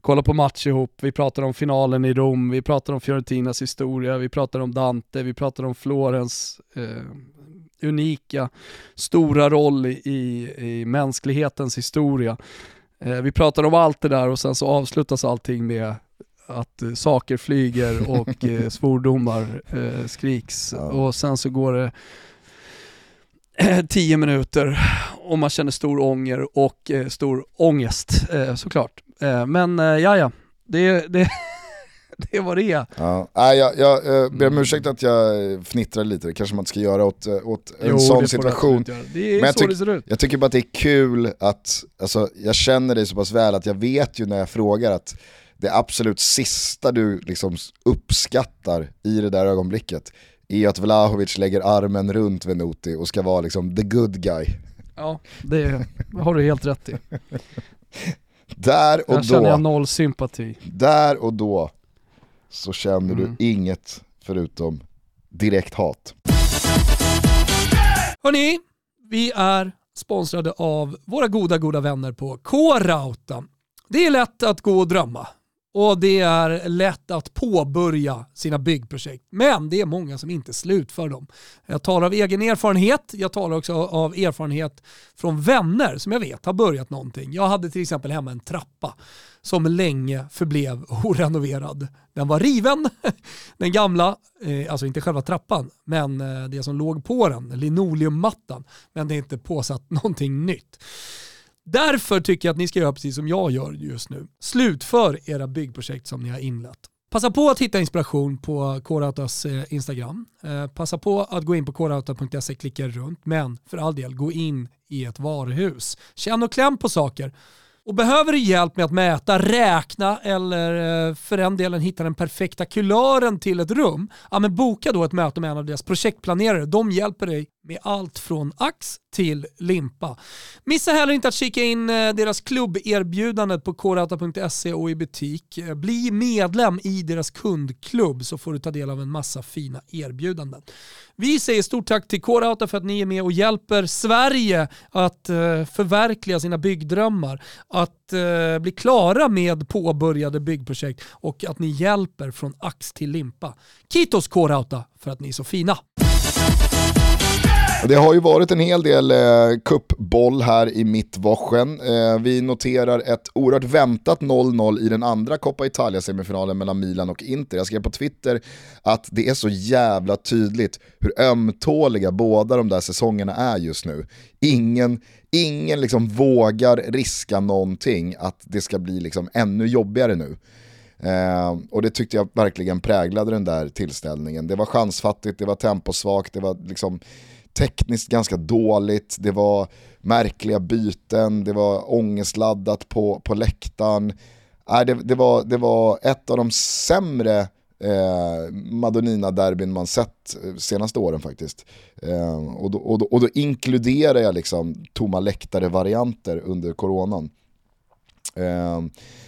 kolla på match ihop, vi pratar om finalen i Rom, vi pratar om Fiorentinas historia, vi pratar om Dante, vi pratar om Florens eh, unika, stora roll i, i, mänsklighetens historia. Eh, vi pratar om allt det där och sen så avslutas allting med att eh, saker flyger och eh, (laughs) svordomar eh, skriks och sen så går det (clears throat) tio minuter och man känner stor ånger och eh, stor ångest eh, såklart. Eh, men eh, ja, ja, det, det, (laughs) det vad det. Ja. Nej, jag, jag, jag ber om ursäkt att jag fnittrar lite, det kanske man inte ska göra åt, åt en jo, sån situation. Det är Men jag, så det ser ut. jag tycker bara att det är kul att, alltså, jag känner dig så pass väl att jag vet ju när jag frågar att det absolut sista du liksom uppskattar i det där ögonblicket är att Vlahovic lägger armen runt Venuti och ska vara liksom the good guy. Ja, det har du helt rätt i. (laughs) Där och Där känner jag noll sympati. Där och då så känner mm. du inget förutom direkt hat. Hörni, vi är sponsrade av våra goda, goda vänner på K-Rauta. Det är lätt att gå och drömma och det är lätt att påbörja sina byggprojekt. Men det är många som inte slutför dem. Jag talar av egen erfarenhet, jag talar också av erfarenhet från vänner som jag vet har börjat någonting. Jag hade till exempel hemma en trappa som länge förblev (laughs) orenoverad. Den var riven, (laughs) den gamla, eh, alltså inte själva trappan, men eh, det som låg på den, linoleummattan. Men det är inte påsatt (laughs) någonting nytt. Därför tycker jag att ni ska göra precis som jag gör just nu. Slutför era byggprojekt som ni har inlett. Passa på att hitta inspiration på Kårautas eh, Instagram. Eh, passa på att gå in på kårauta.se, klicka runt, men för all del, gå in i ett varuhus. Känn och kläm på saker. Och behöver du hjälp med att mäta, räkna eller eh, för den delen hitta den perfekta kulören till ett rum, ja men boka då ett möte med en av deras projektplanerare. De hjälper dig med allt från ax till limpa. Missa heller inte att kika in eh, deras klubberbjudande på korauta.se och i butik. Eh, bli medlem i deras kundklubb så får du ta del av en massa fina erbjudanden. Vi säger stort tack till Korauta för att ni är med och hjälper Sverige att eh, förverkliga sina byggdrömmar, att bli klara med påbörjade byggprojekt och att ni hjälper från ax till limpa. Kitos Korauta för att ni är så fina. Det har ju varit en hel del eh, kuppboll här i mittwochen. Eh, vi noterar ett oerhört väntat 0-0 i den andra Coppa Italia-semifinalen mellan Milan och Inter. Jag skrev på Twitter att det är så jävla tydligt hur ömtåliga båda de där säsongerna är just nu. Ingen, ingen liksom vågar riska någonting att det ska bli liksom ännu jobbigare nu. Eh, och det tyckte jag verkligen präglade den där tillställningen. Det var chansfattigt, det var temposvagt, det var liksom tekniskt ganska dåligt, det var märkliga byten, det var ångestladdat på, på läktaren. Äh, det, det, var, det var ett av de sämre eh, Madonina-derbyn man sett eh, senaste åren faktiskt. Eh, och, då, och, då, och då inkluderar jag liksom tomma läktare-varianter under coronan. Eh,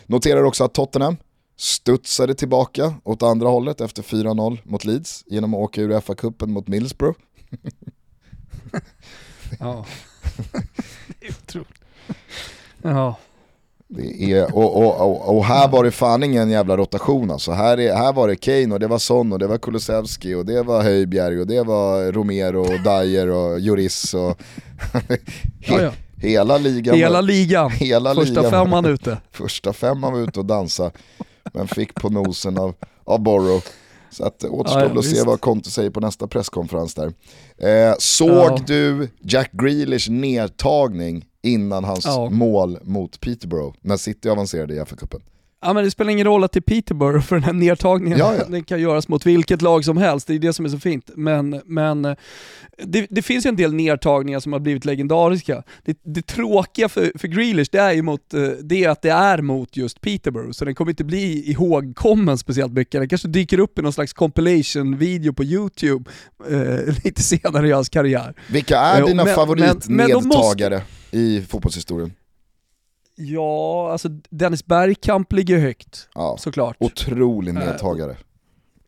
noterar också att Tottenham studsade tillbaka åt andra hållet efter 4-0 mot Leeds genom att åka ur FA-cupen mot Middlesbrough. (laughs) ja, (laughs) otroligt. Ja. Det är, och, och, och, och, här var det fan ingen jävla rotation alltså. Här, är, här var det Kane och det var Son och det var Kulusevski och det var Höjbjerg och det var Romero och Dyer och Juris och (laughs) ja, ja. hela ligan. Hela ligan, (laughs) hela första ligan. femman ute. första femman var ute och dansa men fick på nosen av, av Borrow. Så att återstår ja, ja, att se vad Conte säger på nästa presskonferens där. Eh, såg ja. du Jack Grealish nedtagning innan hans mål mot Peterborough när City avancerade i FA-cupen? Ja men det spelar ingen roll att det är Peterborough för den här nedtagningen, ja, ja. (laughs) den kan göras mot vilket lag som helst, det är det som är så fint. Men, men det, det finns ju en del nedtagningar som har blivit legendariska. Det, det tråkiga för, för Grealish, det är ju mot, eh, det är att det är mot just Peterborough, så den kommer inte bli ihågkommen speciellt mycket. Den kanske dyker upp i någon slags compilation-video på YouTube eh, (laughs) lite senare i hans karriär. Vilka är eh, dina favoritnedtagare måste... i fotbollshistorien? Ja, alltså Dennis Bergkamp ligger högt, ja, såklart. Otrolig eh, nedtagare.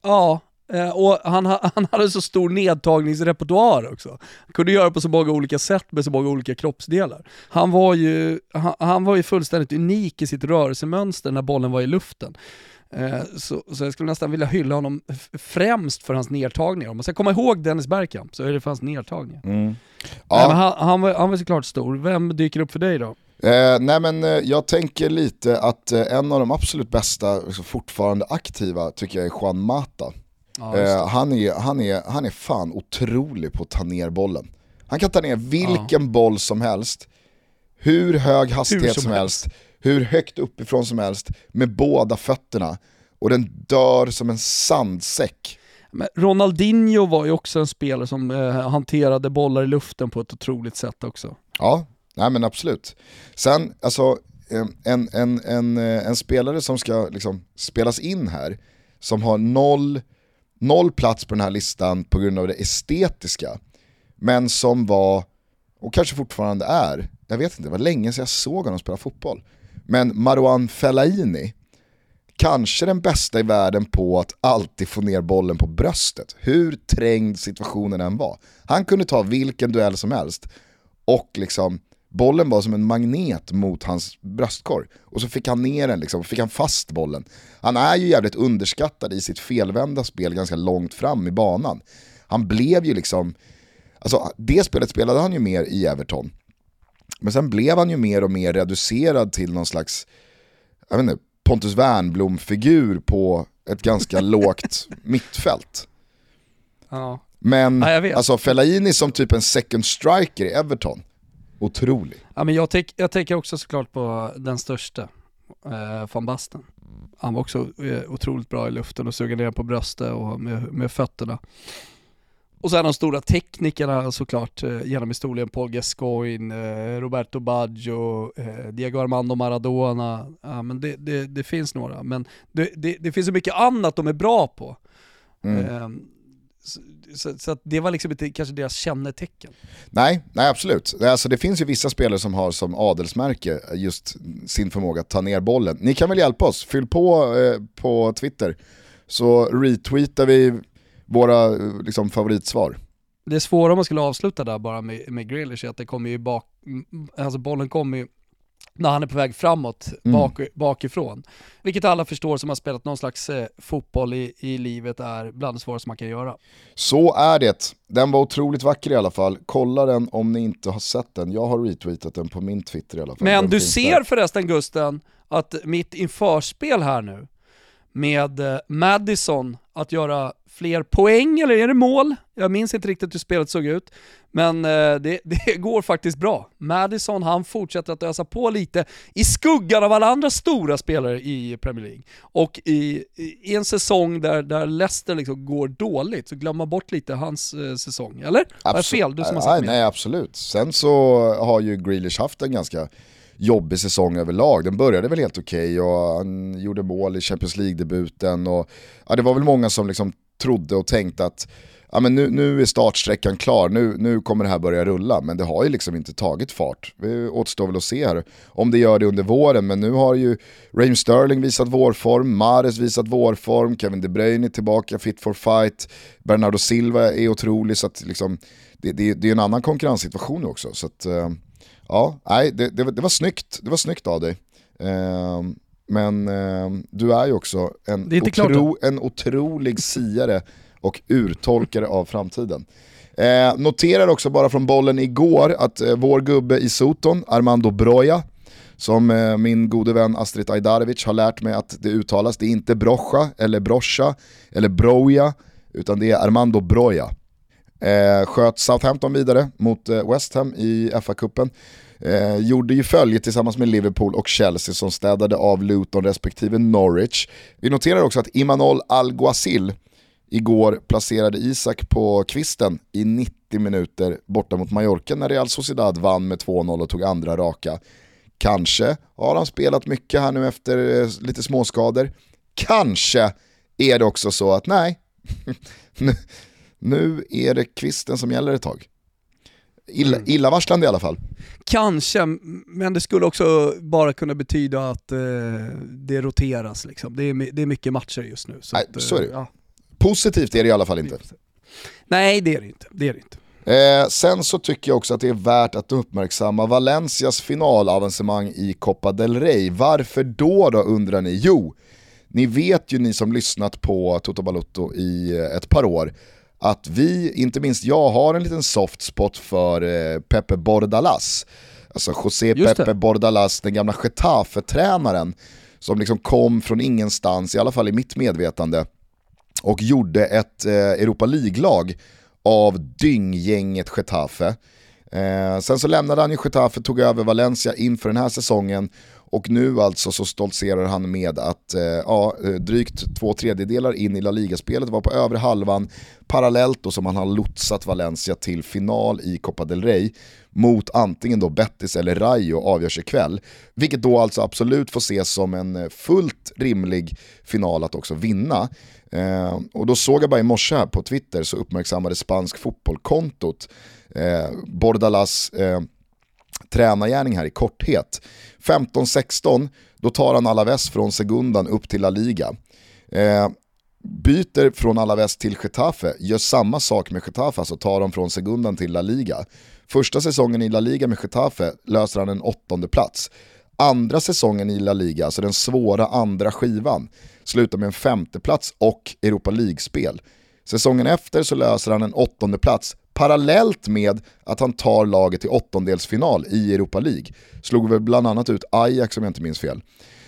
Ja, uh, och han, (laughs) han hade så stor nedtagningsrepertoar också. Han kunde göra på så många olika sätt med så många olika kroppsdelar. Han var ju, han, han var ju fullständigt unik i sitt rörelsemönster när bollen var i luften. Uh, så, så, jag skulle nästan vilja hylla honom främst för hans nedtagningar. Om man ska komma ihåg Dennis Bergkamp så är det för hans nedtagningar. Mm. Ja. han, han, var, han var såklart stor. Vem dyker upp för dig då? Eh, nej men eh, jag tänker lite att eh, en av de absolut bästa, liksom, fortfarande aktiva, tycker jag är Juan Mata. Ja, eh, han, är, han, är, han är fan otrolig på att ta ner bollen. Han kan ta ner vilken ja. boll som helst, hur hög hastighet hur som, som helst, helst, hur högt uppifrån som helst, med båda fötterna. Och den dör som en sandsäck. Men Ronaldinho var ju också en spelare som eh, hanterade bollar i luften på ett otroligt sätt också. Ja, Nej men absolut. Sen, alltså en, en, en, eh, en spelare som ska liksom spelas in här, som har noll, noll plats på den här listan på grund av det estetiska, men som var, och kanske fortfarande är, jag vet inte, det var länge sedan jag såg honom spela fotboll, men Marwan Fellaini, kanske den bästa i världen på att alltid få ner bollen på bröstet, hur trängd situationen än var. Han kunde ta vilken duell som helst och liksom bollen var som en magnet mot hans bröstkorg. Och så fick han ner den, liksom, fick han fast bollen. Han är ju jävligt underskattad i sitt felvända spel ganska långt fram i banan. Han blev ju liksom, alltså det spelet spelade han ju mer i Everton. Men sen blev han ju mer och mer reducerad till någon slags, jag vet inte, Pontus Wernbloom-figur på ett ganska (laughs) lågt mittfält. Ja. Men ja, alltså Fellaini som typ en second striker i Everton, Otrolig. Ja, men jag, jag tänker också såklart på den största, eh, van Basten. Han var också eh, otroligt bra i luften och suga ner på bröstet och med, med fötterna. Och sen de stora teknikerna såklart eh, genom historien, Paul Gascoigne, eh, Roberto Baggio, eh, Diego Armando Maradona. Ja, men det, det, det finns några, men det, det, det, finns så mycket annat de är bra på. Mm. Så, så, så det var liksom inte kanske deras kännetecken. Nej, nej absolut. Alltså, det finns ju vissa spelare som har som adelsmärke just sin förmåga att ta ner bollen. Ni kan väl hjälpa oss, fyll på eh, på Twitter så retweetar vi våra liksom, favoritsvar. Det svåra om man skulle avsluta där bara med, med Grealish är att det kommer ju bak, alltså bollen kommer ju när han är på väg framåt, mm. bak, bakifrån. Vilket alla förstår som har spelat någon slags eh, fotboll i, i livet är bland det svåraste man kan göra. Så är det. Den var otroligt vacker i alla fall. Kolla den om ni inte har sett den. Jag har retweetat den på min Twitter i alla fall. Men den du ser där. förresten Gusten, att mitt införspel här nu med eh, Madison att göra fler poäng, eller är det mål? Jag minns inte riktigt hur spelet såg ut. Men eh, det, (laughs) det, går faktiskt bra. Madison han fortsätter att ösa på lite i skuggan av alla andra stora spelare i Premier League. Och i, i en säsong där, där Leicester liksom går dåligt så glömmer man bort lite hans eh, säsong, eller? Absolut. Är fel? Du som har nej, nej absolut. Sen så har ju Grealish haft en ganska jobbig säsong överlag. Den började väl helt okej okay och han gjorde mål i Champions League-debuten. Och, ja, det var väl många som liksom trodde och tänkte att ja, men nu, nu är startsträckan klar, nu, nu kommer det här börja rulla. Men det har ju liksom inte tagit fart. Det återstår väl att se här om det gör det under våren. Men nu har ju Raheem Sterling visat vårform, Mares visat vårform, Kevin De Bruyne är tillbaka, fit for fight, Bernardo Silva är otrolig. Så att liksom, det, det, det är en annan konkurrenssituation också. Så att, eh, ja, nej, det, det, det, var snyggt. det var snyggt av dig. Uh, men uh, du är ju också en, otro, en otrolig siare och urtolkare av framtiden. Eh, noterar också bara från bollen igår att eh, vår gubbe i Soton, Armando Broja, som eh, min gode vän Astrid Ajdarevic har lärt mig att det uttalas, det är inte Brocha eller Broscha eller Broja, utan det är Armando Broja. Eh, sköt Southampton vidare mot eh, West Ham i FA-cupen. Eh, gjorde ju följe tillsammans med Liverpool och Chelsea som städade av Luton respektive Norwich. Vi noterar också att Imanol Alguacil igår placerade Isak på kvisten i 90 minuter borta mot Mallorca när Real Sociedad vann med 2-0 och tog andra raka. Kanske har han spelat mycket här nu efter eh, lite småskador. Kanske är det också så att nej, (laughs) nu är det kvisten som gäller ett tag. Illa, mm. illavarslande i alla fall. Kanske, men det skulle också bara kunna betyda att eh, det roteras. Liksom. Det, är, det är mycket matcher just nu. Så, Nej, att, så är det. Ja. Positivt är det i alla fall inte. Nej det är det inte. Det är det inte. Eh, sen så tycker jag också att det är värt att uppmärksamma Valencias finalavancemang i Copa del Rey. Varför då då undrar ni? Jo, ni vet ju ni som lyssnat på Toto Balutto i eh, ett par år att vi, inte minst jag, har en liten soft spot för eh, Pepe Bordalas. Alltså José Pepe Bordalas, den gamla Getafe-tränaren som liksom kom från ingenstans, i alla fall i mitt medvetande, och gjorde ett eh, Europa League-lag av dynggänget Getafe. Eh, sen så lämnade han ju Getafe, tog över Valencia inför den här säsongen och nu alltså så stoltserar han med att eh, ja, eh, drygt två tredjedelar in i La Liga-spelet var på övre halvan parallellt då som han har lotsat Valencia till final i Copa del Rey mot antingen då Betis eller Rayo avgörs ikväll. Vilket då alltså absolut får ses som en eh, fullt rimlig final att också vinna. Eh, och då såg jag bara i morse här på Twitter så uppmärksammade spansk fotbollkontot eh, Bordalas eh, tränargärning här i korthet. 15-16, då tar han Alaves från Segundan upp till La Liga. Eh, byter från Alaves till Getafe, gör samma sak med Getafe, alltså tar dem från Segundan till La Liga. Första säsongen i La Liga med Getafe löser han en åttonde plats. Andra säsongen i La Liga, alltså den svåra andra skivan, slutar med en femteplats och Europa League-spel. Säsongen efter så löser han en åttonde plats parallellt med att han tar laget till åttondelsfinal i Europa League. Slog väl bland annat ut Ajax om jag inte minns fel.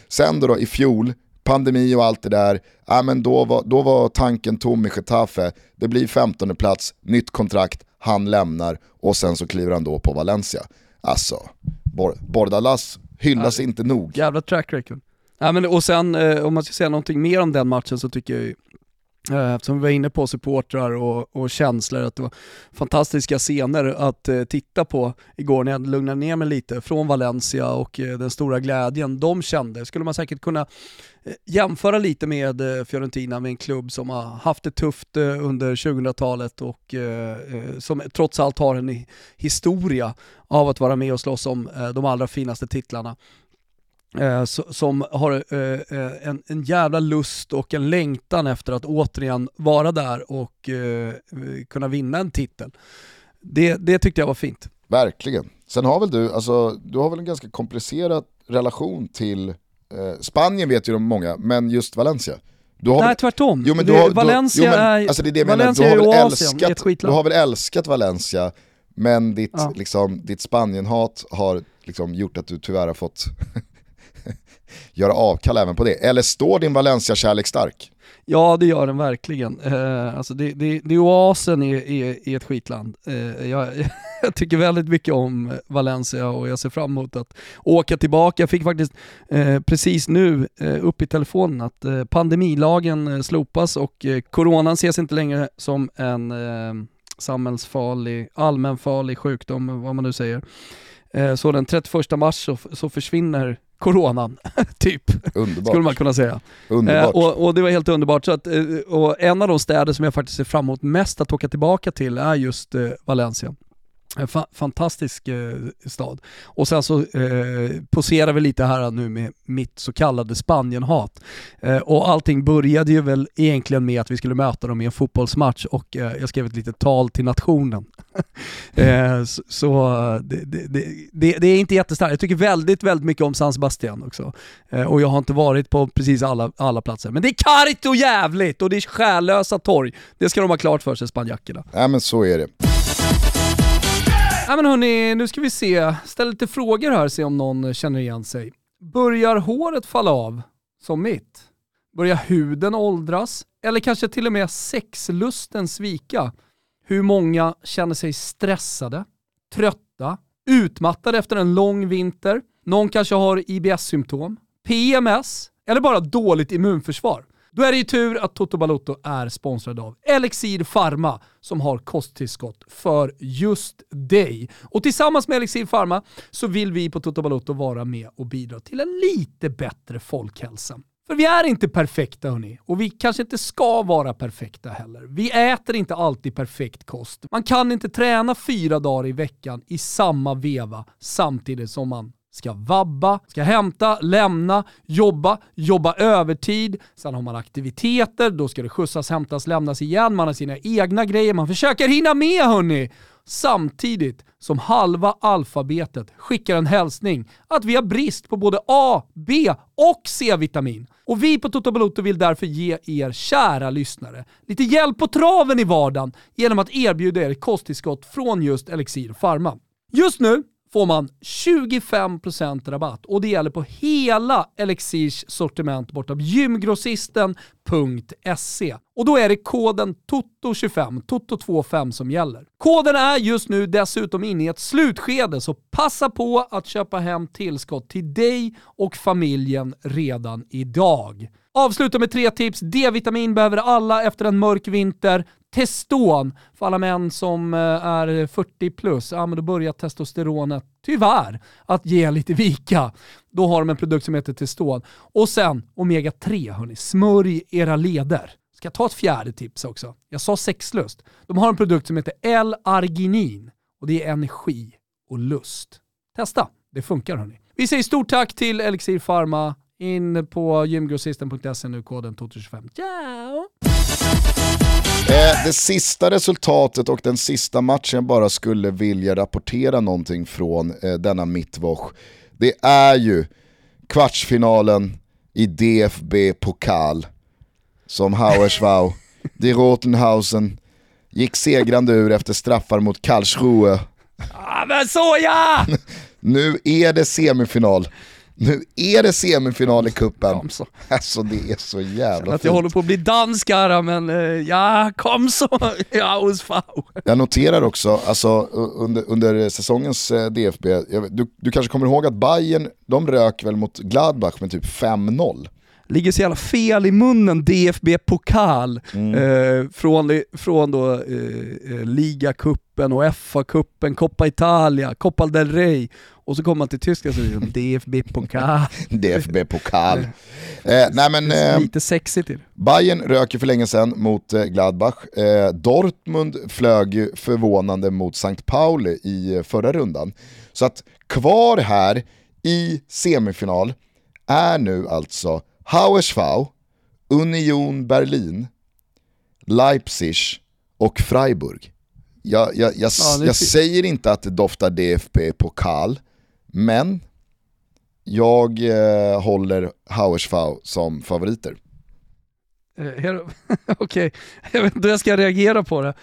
Sen då, då i fjol, pandemi och allt det där, äh, men då, var, då var tanken tom i Getafe. Det blir 15 plats, nytt kontrakt, han lämnar och sen så kliver han då på Valencia. Alltså, Bordalas hyllas ja, inte nog. Jävla track record. Ja, men, och sen eh, om man ska säga någonting mer om den matchen så tycker jag ju Eh, eftersom vi var inne på supportrar och, och känslor, att det var fantastiska scener att eh, titta på igår när jag lugnade ner mig lite från Valencia och eh, den stora glädjen de kände. Skulle man säkert kunna eh, jämföra lite med eh, Fiorentina med en klubb som har haft det tufft eh, under 2000-talet och eh, eh, som trots allt har en historia av att vara med och slåss om de allra finaste titlarna. Eh, som har eh, eh, en, en jävla lust och en längtan efter att återigen vara där och eh, kunna vinna en titel. Det, det tyckte jag var fint. Verkligen. Sen har väl du, alltså, du har väl en ganska komplicerad relation till eh, Spanien vet ju de många, men just Valencia. Du har Nej väl, tvärtom. Jo, men du har, Valencia du, jo, men, alltså det är det Valencia menar, du har, väl älskat, du har väl älskat Valencia, men ditt, ja. liksom, ditt Spanienhat har liksom gjort att du tyvärr har fått göra avkall även på det? Eller står din Valencia-kärlek stark? Ja det gör den verkligen. Eh, alltså det, det, det är oasen i, ett skitland. Eh, jag, (laughs) jag, tycker väldigt mycket om Valencia och jag ser fram emot att åka tillbaka. Jag fick faktiskt eh, precis nu eh, upp i telefonen att eh, pandemilagen eh, slopas och eh, coronan ses inte längre som en eh, samhällsfarlig, allmänfarlig sjukdom, vad man nu säger. Eh, så den 31 mars så, så försvinner coronan, (laughs) typ. Underbart. Skulle man kunna säga. Underbart. Eh, och, och, det var helt underbart. Så att, eh, och en av de städer som jag faktiskt ser fram emot mest att åka tillbaka till är just eh, Valencia. En fa fantastisk eh, stad. Och sen så eh, poserar vi lite här nu med mitt så kallade Spanienhat. Eh, och allting började ju väl egentligen med att vi skulle möta dem i en fotbollsmatch och eh, jag skrev ett litet tal till nationen. (laughs) eh, så, så det, det, det, det, är inte jättestarkt. Jag tycker väldigt, väldigt mycket om San Sebastian också. Eh, och jag har inte varit på precis alla, alla platser. Men det är kargt och jävligt och det är själlösa torg. Det ska de ha klart för sig, spanjackerna. Ja men så är det. Ja men hörni, nu ska vi se. Ställ lite frågor här, se om någon känner igen sig. Börjar håret falla av, som mitt? Börjar huden åldras? Eller kanske till och med sexlusten svika? hur många känner sig stressade, trötta, utmattade efter en lång vinter. Någon kanske har IBS-symptom, PMS eller bara dåligt immunförsvar. Då är det ju tur att Toto Balotto är sponsrad av Elixir Pharma som har kosttillskott för just dig. Och tillsammans med Elixir Pharma så vill vi på Toto Balotto vara med och bidra till en lite bättre folkhälsa. För vi är inte perfekta hörni, och vi kanske inte ska vara perfekta heller. Vi äter inte alltid perfekt kost. Man kan inte träna fyra dagar i veckan i samma veva samtidigt som man ska vabba, ska hämta, lämna, jobba, jobba övertid, sen har man aktiviteter, då ska det skjutsas, hämtas, lämnas igen, man har sina egna grejer, man försöker hinna med hörni! Samtidigt som halva alfabetet skickar en hälsning att vi har brist på både A, B och C-vitamin. Och vi på Toto Balotto vill därför ge er kära lyssnare lite hjälp på traven i vardagen genom att erbjuda er kosttillskott från just Elixir Pharma. Just nu får man 25% rabatt och det gäller på hela Elixirs sortiment borta på gymgrossisten.se. Och då är det koden TOTO25, TOTO25 som gäller. Koden är just nu dessutom inne i ett slutskede så passa på att köpa hem tillskott till dig och familjen redan idag. Avsluta med tre tips. D-vitamin behöver alla efter en mörk vinter. Teston för alla män som eh, är 40 plus, ja men då börjar testosteronet tyvärr att ge lite vika. Då har de en produkt som heter Teston. Och sen Omega 3 hörni, smörj era leder. Ska jag ta ett fjärde tips också? Jag sa sexlust. De har en produkt som heter L-arginin och det är energi och lust. Testa, det funkar hörni. Vi säger stort tack till Elixir Pharma. In på gymgrossisten.se nu, koden 2025. Ciao! Eh, det sista resultatet och den sista matchen jag bara skulle vilja rapportera någonting från eh, denna mittwoch. Det är ju kvartsfinalen i DFB Pokal som Hauerswau, (laughs) die Rotenhausen, gick segrande ur efter straffar mot Karlsruhe. Ah, men så ja! (laughs) nu är det semifinal. Nu är det semifinal i kuppen. Alltså det är så jävla fint. Att jag håller på att bli dansk här, men uh, ja, kom så, (laughs) ja hos Jag noterar också, alltså under, under säsongens uh, DFB, du, du kanske kommer ihåg att Bayern de rök väl mot Gladbach med typ 5-0 ligger så jävla fel i munnen, DFB Pokal, mm. eh, från, från då eh, eh ligacupen och FA-cupen, Coppa Italia, Coppa del Rey och så kommer man till Tyskland så är det DFB Pokal. (laughs) DFB Pokal. (laughs) eh, nej men, eh, lite sexigt till. Bayern rök ju för länge sedan mot eh, Gladbach. Eh, Dortmund flög förvånande mot St. Pauli i eh, förra rundan. Så att kvar här i semifinal är nu alltså Hauersvau, Union Berlin, Leipzig och Freiburg. Jag, jag, jag, ja, jag säger inte att det doftar DFB-pokal, men jag eh, håller Hauersvau som favoriter. Eh, (laughs) Okej, okay. jag vet inte hur jag ska reagera på det.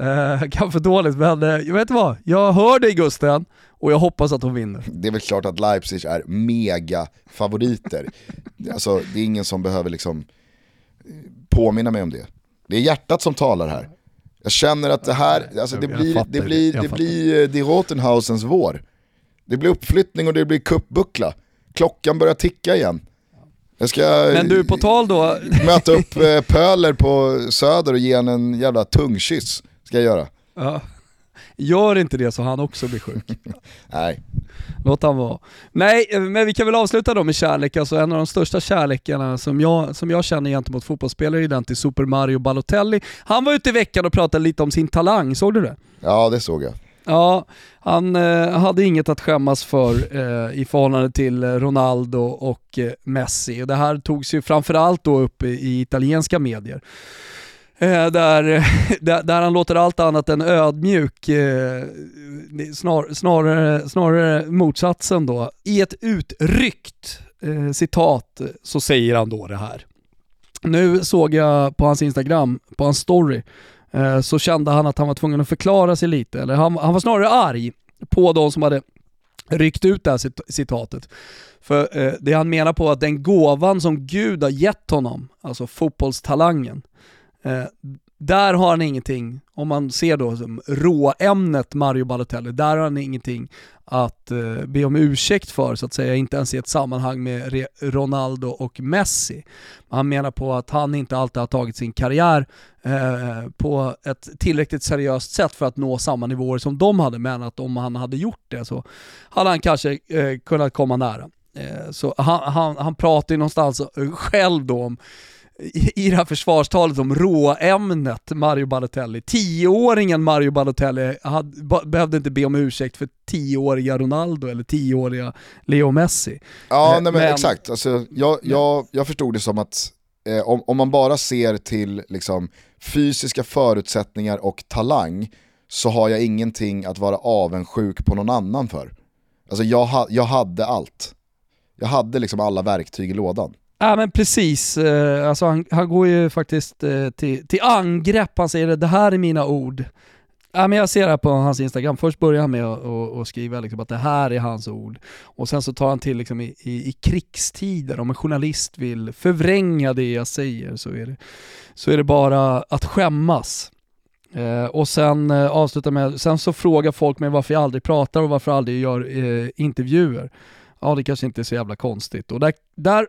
Eh, kanske dåligt, men eh, jag vet vad? Jag hör dig Gusten och jag hoppas att hon vinner. Det är väl klart att Leipzig är mega favoriter. alltså, det är ingen som behöver liksom eh, påminna mig om det. Det är hjärtat som talar här. Jag känner att det här, alltså det blir, det blir, det blir Die Rotenhausens vår. Det blir uppflyttning och det blir kuppbuckla. Klockan börjar ticka igen. Jag ska Men du, på tal då... (laughs) möta upp Pöler på Söder och ge en en jävla tungkyss. Ska jag göra. Ja. Gör inte det så han också blir sjuk. (laughs) Nej. Låt han vara. Nej, men vi kan väl avsluta då med kärlek. Alltså en av de största kärlekarna som jag, som jag känner gentemot fotbollsspelare är den till Super Mario Balotelli. Han var ute i veckan och pratade lite om sin talang, såg du det? Ja, det såg jag. Ja, han eh, hade inget att skämmas för eh, i förhållande till Ronaldo och eh, Messi. Och det här togs ju framförallt då upp i, i italienska medier. Eh, (laughs) där, där, han låter allt annat än ödmjuk, eh, snar, snarare, snarare motsatsen då. I ett utryckt eh, citat så säger han då det här. Nu såg jag på hans Instagram, på hans story, så kände han att han var tvungen att förklara sig lite, eller han, han var snarare arg på de som hade ryckt ut det här citatet. För eh, det han menar på att den gåvan som Gud har gett honom, alltså fotbollstalangen, Eh, där har han ingenting, om man ser då som råämnet Mario Balotelli, där har han ingenting att eh, be om ursäkt för så att säga, inte ens i ett sammanhang med Re Ronaldo och Messi. Han menar på att han inte alltid har tagit sin karriär eh, på ett tillräckligt seriöst sätt för att nå samma nivåer som de hade, men att om han hade gjort det så hade han kanske eh, kunnat komma nära. Eh, så han, han, han pratar ju någonstans själv då om i det här försvarstalet om råämnet Mario Balotelli. Tioåringen Mario Balotelli hade, behövde inte be om ursäkt för tioåriga Ronaldo eller tioåriga Leo Messi. Ja, eh, nej, men, men, exakt. Alltså, jag, jag, jag förstod det som att eh, om, om man bara ser till liksom, fysiska förutsättningar och talang så har jag ingenting att vara avundsjuk på någon annan för. Alltså jag, ha, jag hade allt. Jag hade liksom alla verktyg i lådan. Ja men precis, eh, alltså han, han går ju faktiskt eh, till, till angrepp, han säger det här är mina ord. Ja, men jag ser det här på hans Instagram, först börjar han med att, att skriva liksom att det här är hans ord. Och sen så tar han till liksom i, i, i, krigstider, om en journalist vill förvränga det jag säger så är det, så är det bara att skämmas. Eh, och sen eh, avslutar med, sen så frågar folk mig varför jag aldrig pratar och varför jag aldrig gör eh, intervjuer. Ja det kanske inte är så jävla konstigt. Och där, där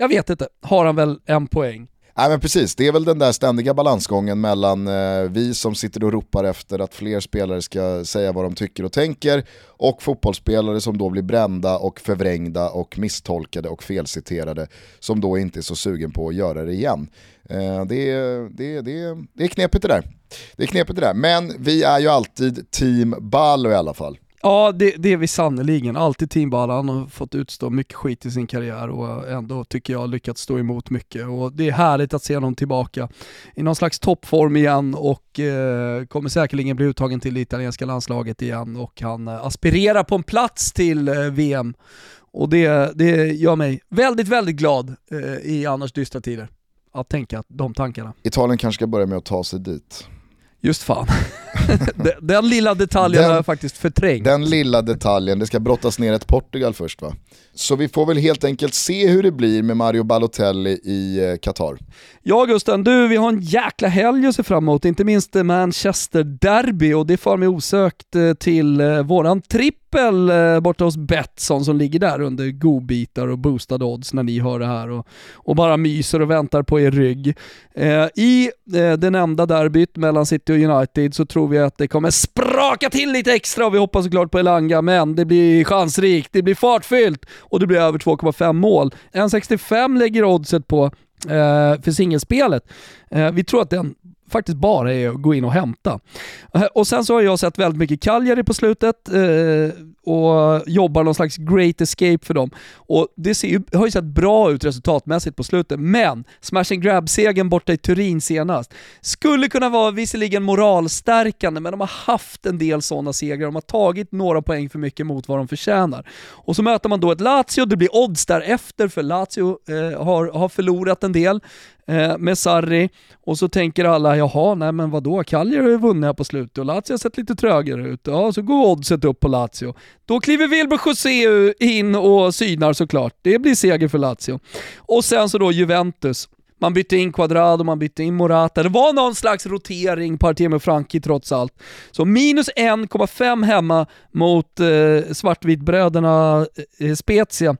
jag vet inte, har han väl en poäng. Nej men precis, det är väl den där ständiga balansgången mellan eh, vi som sitter och ropar efter att fler spelare ska säga vad de tycker och tänker och fotbollsspelare som då blir brända och förvrängda och misstolkade och felciterade som då inte är så sugen på att göra det igen. Eh, det, det, det, det är knepigt det där. Det är knepigt det där, men vi är ju alltid team Ballo i alla fall. Ja, det, det är vi sannerligen. Alltid Team Han har fått utstå mycket skit i sin karriär och ändå tycker jag lyckats stå emot mycket. Och det är härligt att se honom tillbaka i någon slags toppform igen och eh, kommer säkerligen bli uttagen till det italienska landslaget igen och han eh, aspirerar på en plats till eh, VM. Och det, det gör mig väldigt, väldigt glad eh, i annars dystra tider att tänka de tankarna. Italien kanske ska börja med att ta sig dit. Just fan. (laughs) den, den, lilla detaljen den, har jag faktiskt förträngt. Den lilla detaljen, det ska brottas ner ett Portugal först va? Så vi får väl helt enkelt se hur det blir med Mario Balotelli i eh, Qatar. Ja Gusten, du vi har en jäkla helg att se fram emot, inte minst Manchester Derby och det får mig osökt eh, till eh, våran trippel eh, borta hos Betsson som ligger där under godbitar och boostade odds när ni hör det här och, och bara myser och väntar på er rygg. Eh, I eh, det nämnda derbyt mellan City och United så tror vi att det kommer spraka till lite extra och vi hoppas såklart på Elanga, men det blir chansrikt, det blir fartfyllt och det blir över 2,5 mål. 1,65 lägger oddset på eh, för singelspelet. Eh, vi tror att den faktiskt bara är att gå in och hämta. Eh, och sen så har jag sett väldigt mycket Cagliari på slutet eh, och jobbar någon slags great escape för dem. Och det ser ju, har ju sett bra ut resultatmässigt på slutet, men smash and grab-segern borta i Turin senast skulle kunna vara visserligen moralstärkande, men de har haft en del sådana segrar. De har tagit några poäng för mycket mot vad de förtjänar. Och så möter man då ett Lazio, det blir odds därefter för Lazio eh, har, har förlorat en del eh, med Sarri och så tänker alla, jaha, nej men vadå, Cagliari har ju vunnit här på slutet och Lazio har sett lite trögare ut. Ja, så går oddset upp på Lazio. Då kliver Wilbur José in och synar såklart. Det blir seger för Lazio. Och sen så då Juventus. Man bytte in Quadrado, man bytte in Morata. Det var någon slags rotering på Artemio Franki trots allt. Så minus 1,5 hemma mot eh, svartvitbröderna eh, Spezia.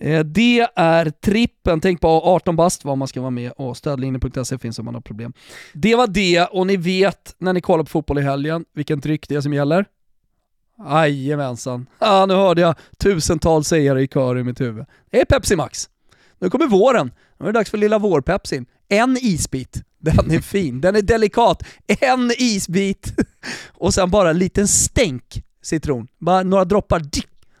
Eh, det är trippen, tänk på 18 bast vad man ska vara med och stödlinjen.se finns om man har problem. Det var det och ni vet när ni kollar på fotboll i helgen vilken tryck det är som gäller. Jajamensan. Ah, nu hörde jag tusentals sägare i kör i mitt huvud. Det är Pepsi Max. Nu kommer våren. Nu är det dags för lilla vårpepsin. En isbit. Den är fin, den är delikat. En isbit (laughs) och sen bara en liten stänk citron. Bara några droppar.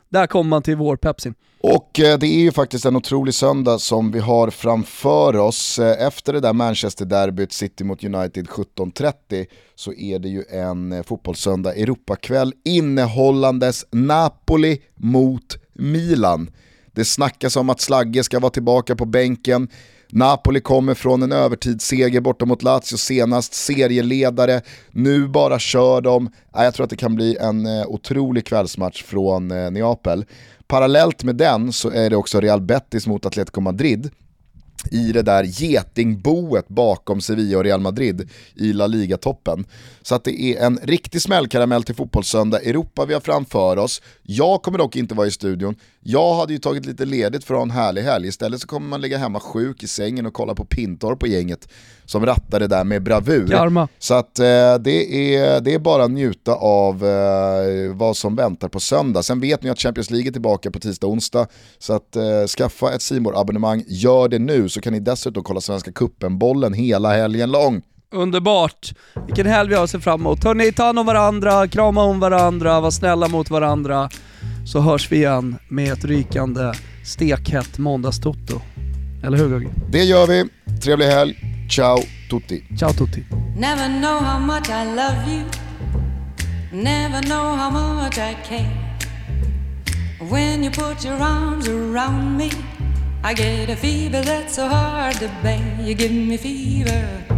Där kommer man till vårpepsin. Och eh, det är ju faktiskt en otrolig söndag som vi har framför oss. Eh, efter det där Manchester-derbyt, City mot United 17.30, så är det ju en eh, fotbollssöndag Europakväll innehållandes Napoli mot Milan. Det snackas om att Slagge ska vara tillbaka på bänken. Napoli kommer från en övertidsseger borta mot Lazio senast, serieledare, nu bara kör de. Jag tror att det kan bli en otrolig kvällsmatch från Neapel. Parallellt med den så är det också Real Betis mot Atletico Madrid. i det där getingboet bakom Sevilla och Real Madrid i La Liga-toppen. Så att det är en riktig smällkaramell till fotbollssöndag, Europa vi har framför oss. Jag kommer dock inte vara i studion, jag hade ju tagit lite ledigt för att ha en härlig helg, istället så kommer man ligga hemma sjuk i sängen och kolla på Pintorp på gänget som rattar det där med bravur. Karma. Så att eh, det, är, det är bara att njuta av eh, vad som väntar på söndag. Sen vet ni att Champions League är tillbaka på tisdag och onsdag, så att eh, skaffa ett simor abonnemang gör det nu så kan ni dessutom kolla Svenska Cupen-bollen hela helgen lång. Underbart! Vilken helg vi har att se fram emot. Hörni, ta hand om varandra, krama om varandra, var snälla mot varandra. Så hörs vi igen med ett rykande stekhett måndagstoto. Eller hur Gugge? Det gör vi. Trevlig helg. Ciao tutti. Ciao tutti. Never know how much I love you. Never know how much I care. When you put your arms around me, I get a fever that's so hard to bear. You give me fever.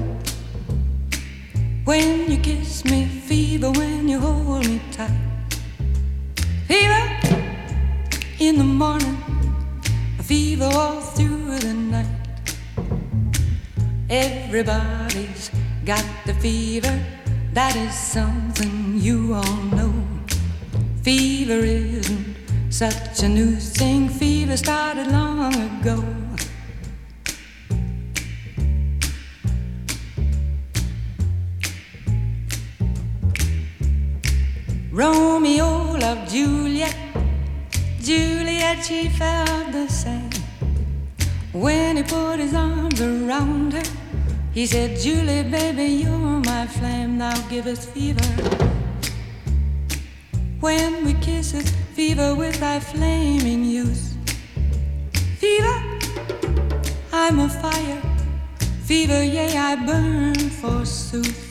When you kiss me, fever when you hold me tight. Fever in the morning, fever all through the night. Everybody's got the fever, that is something you all know. Fever isn't such a new thing, fever started long ago. Romeo loved Juliet, Juliet, she felt the same. When he put his arms around her, he said, Julie, baby, you're my flame, thou givest fever. When we kiss it, fever with thy flaming youth. Fever, I'm a fire. Fever, yea, I burn forsooth.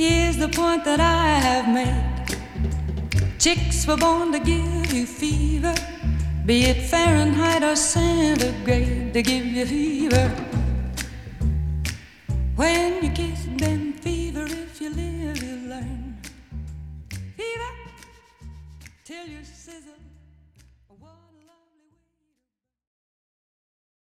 Here's the point that I have made. Chicks were born to give you fever, be it Fahrenheit or centigrade, they give you fever. When you kiss them, fever, if you live, you learn. Fever, till you scissor.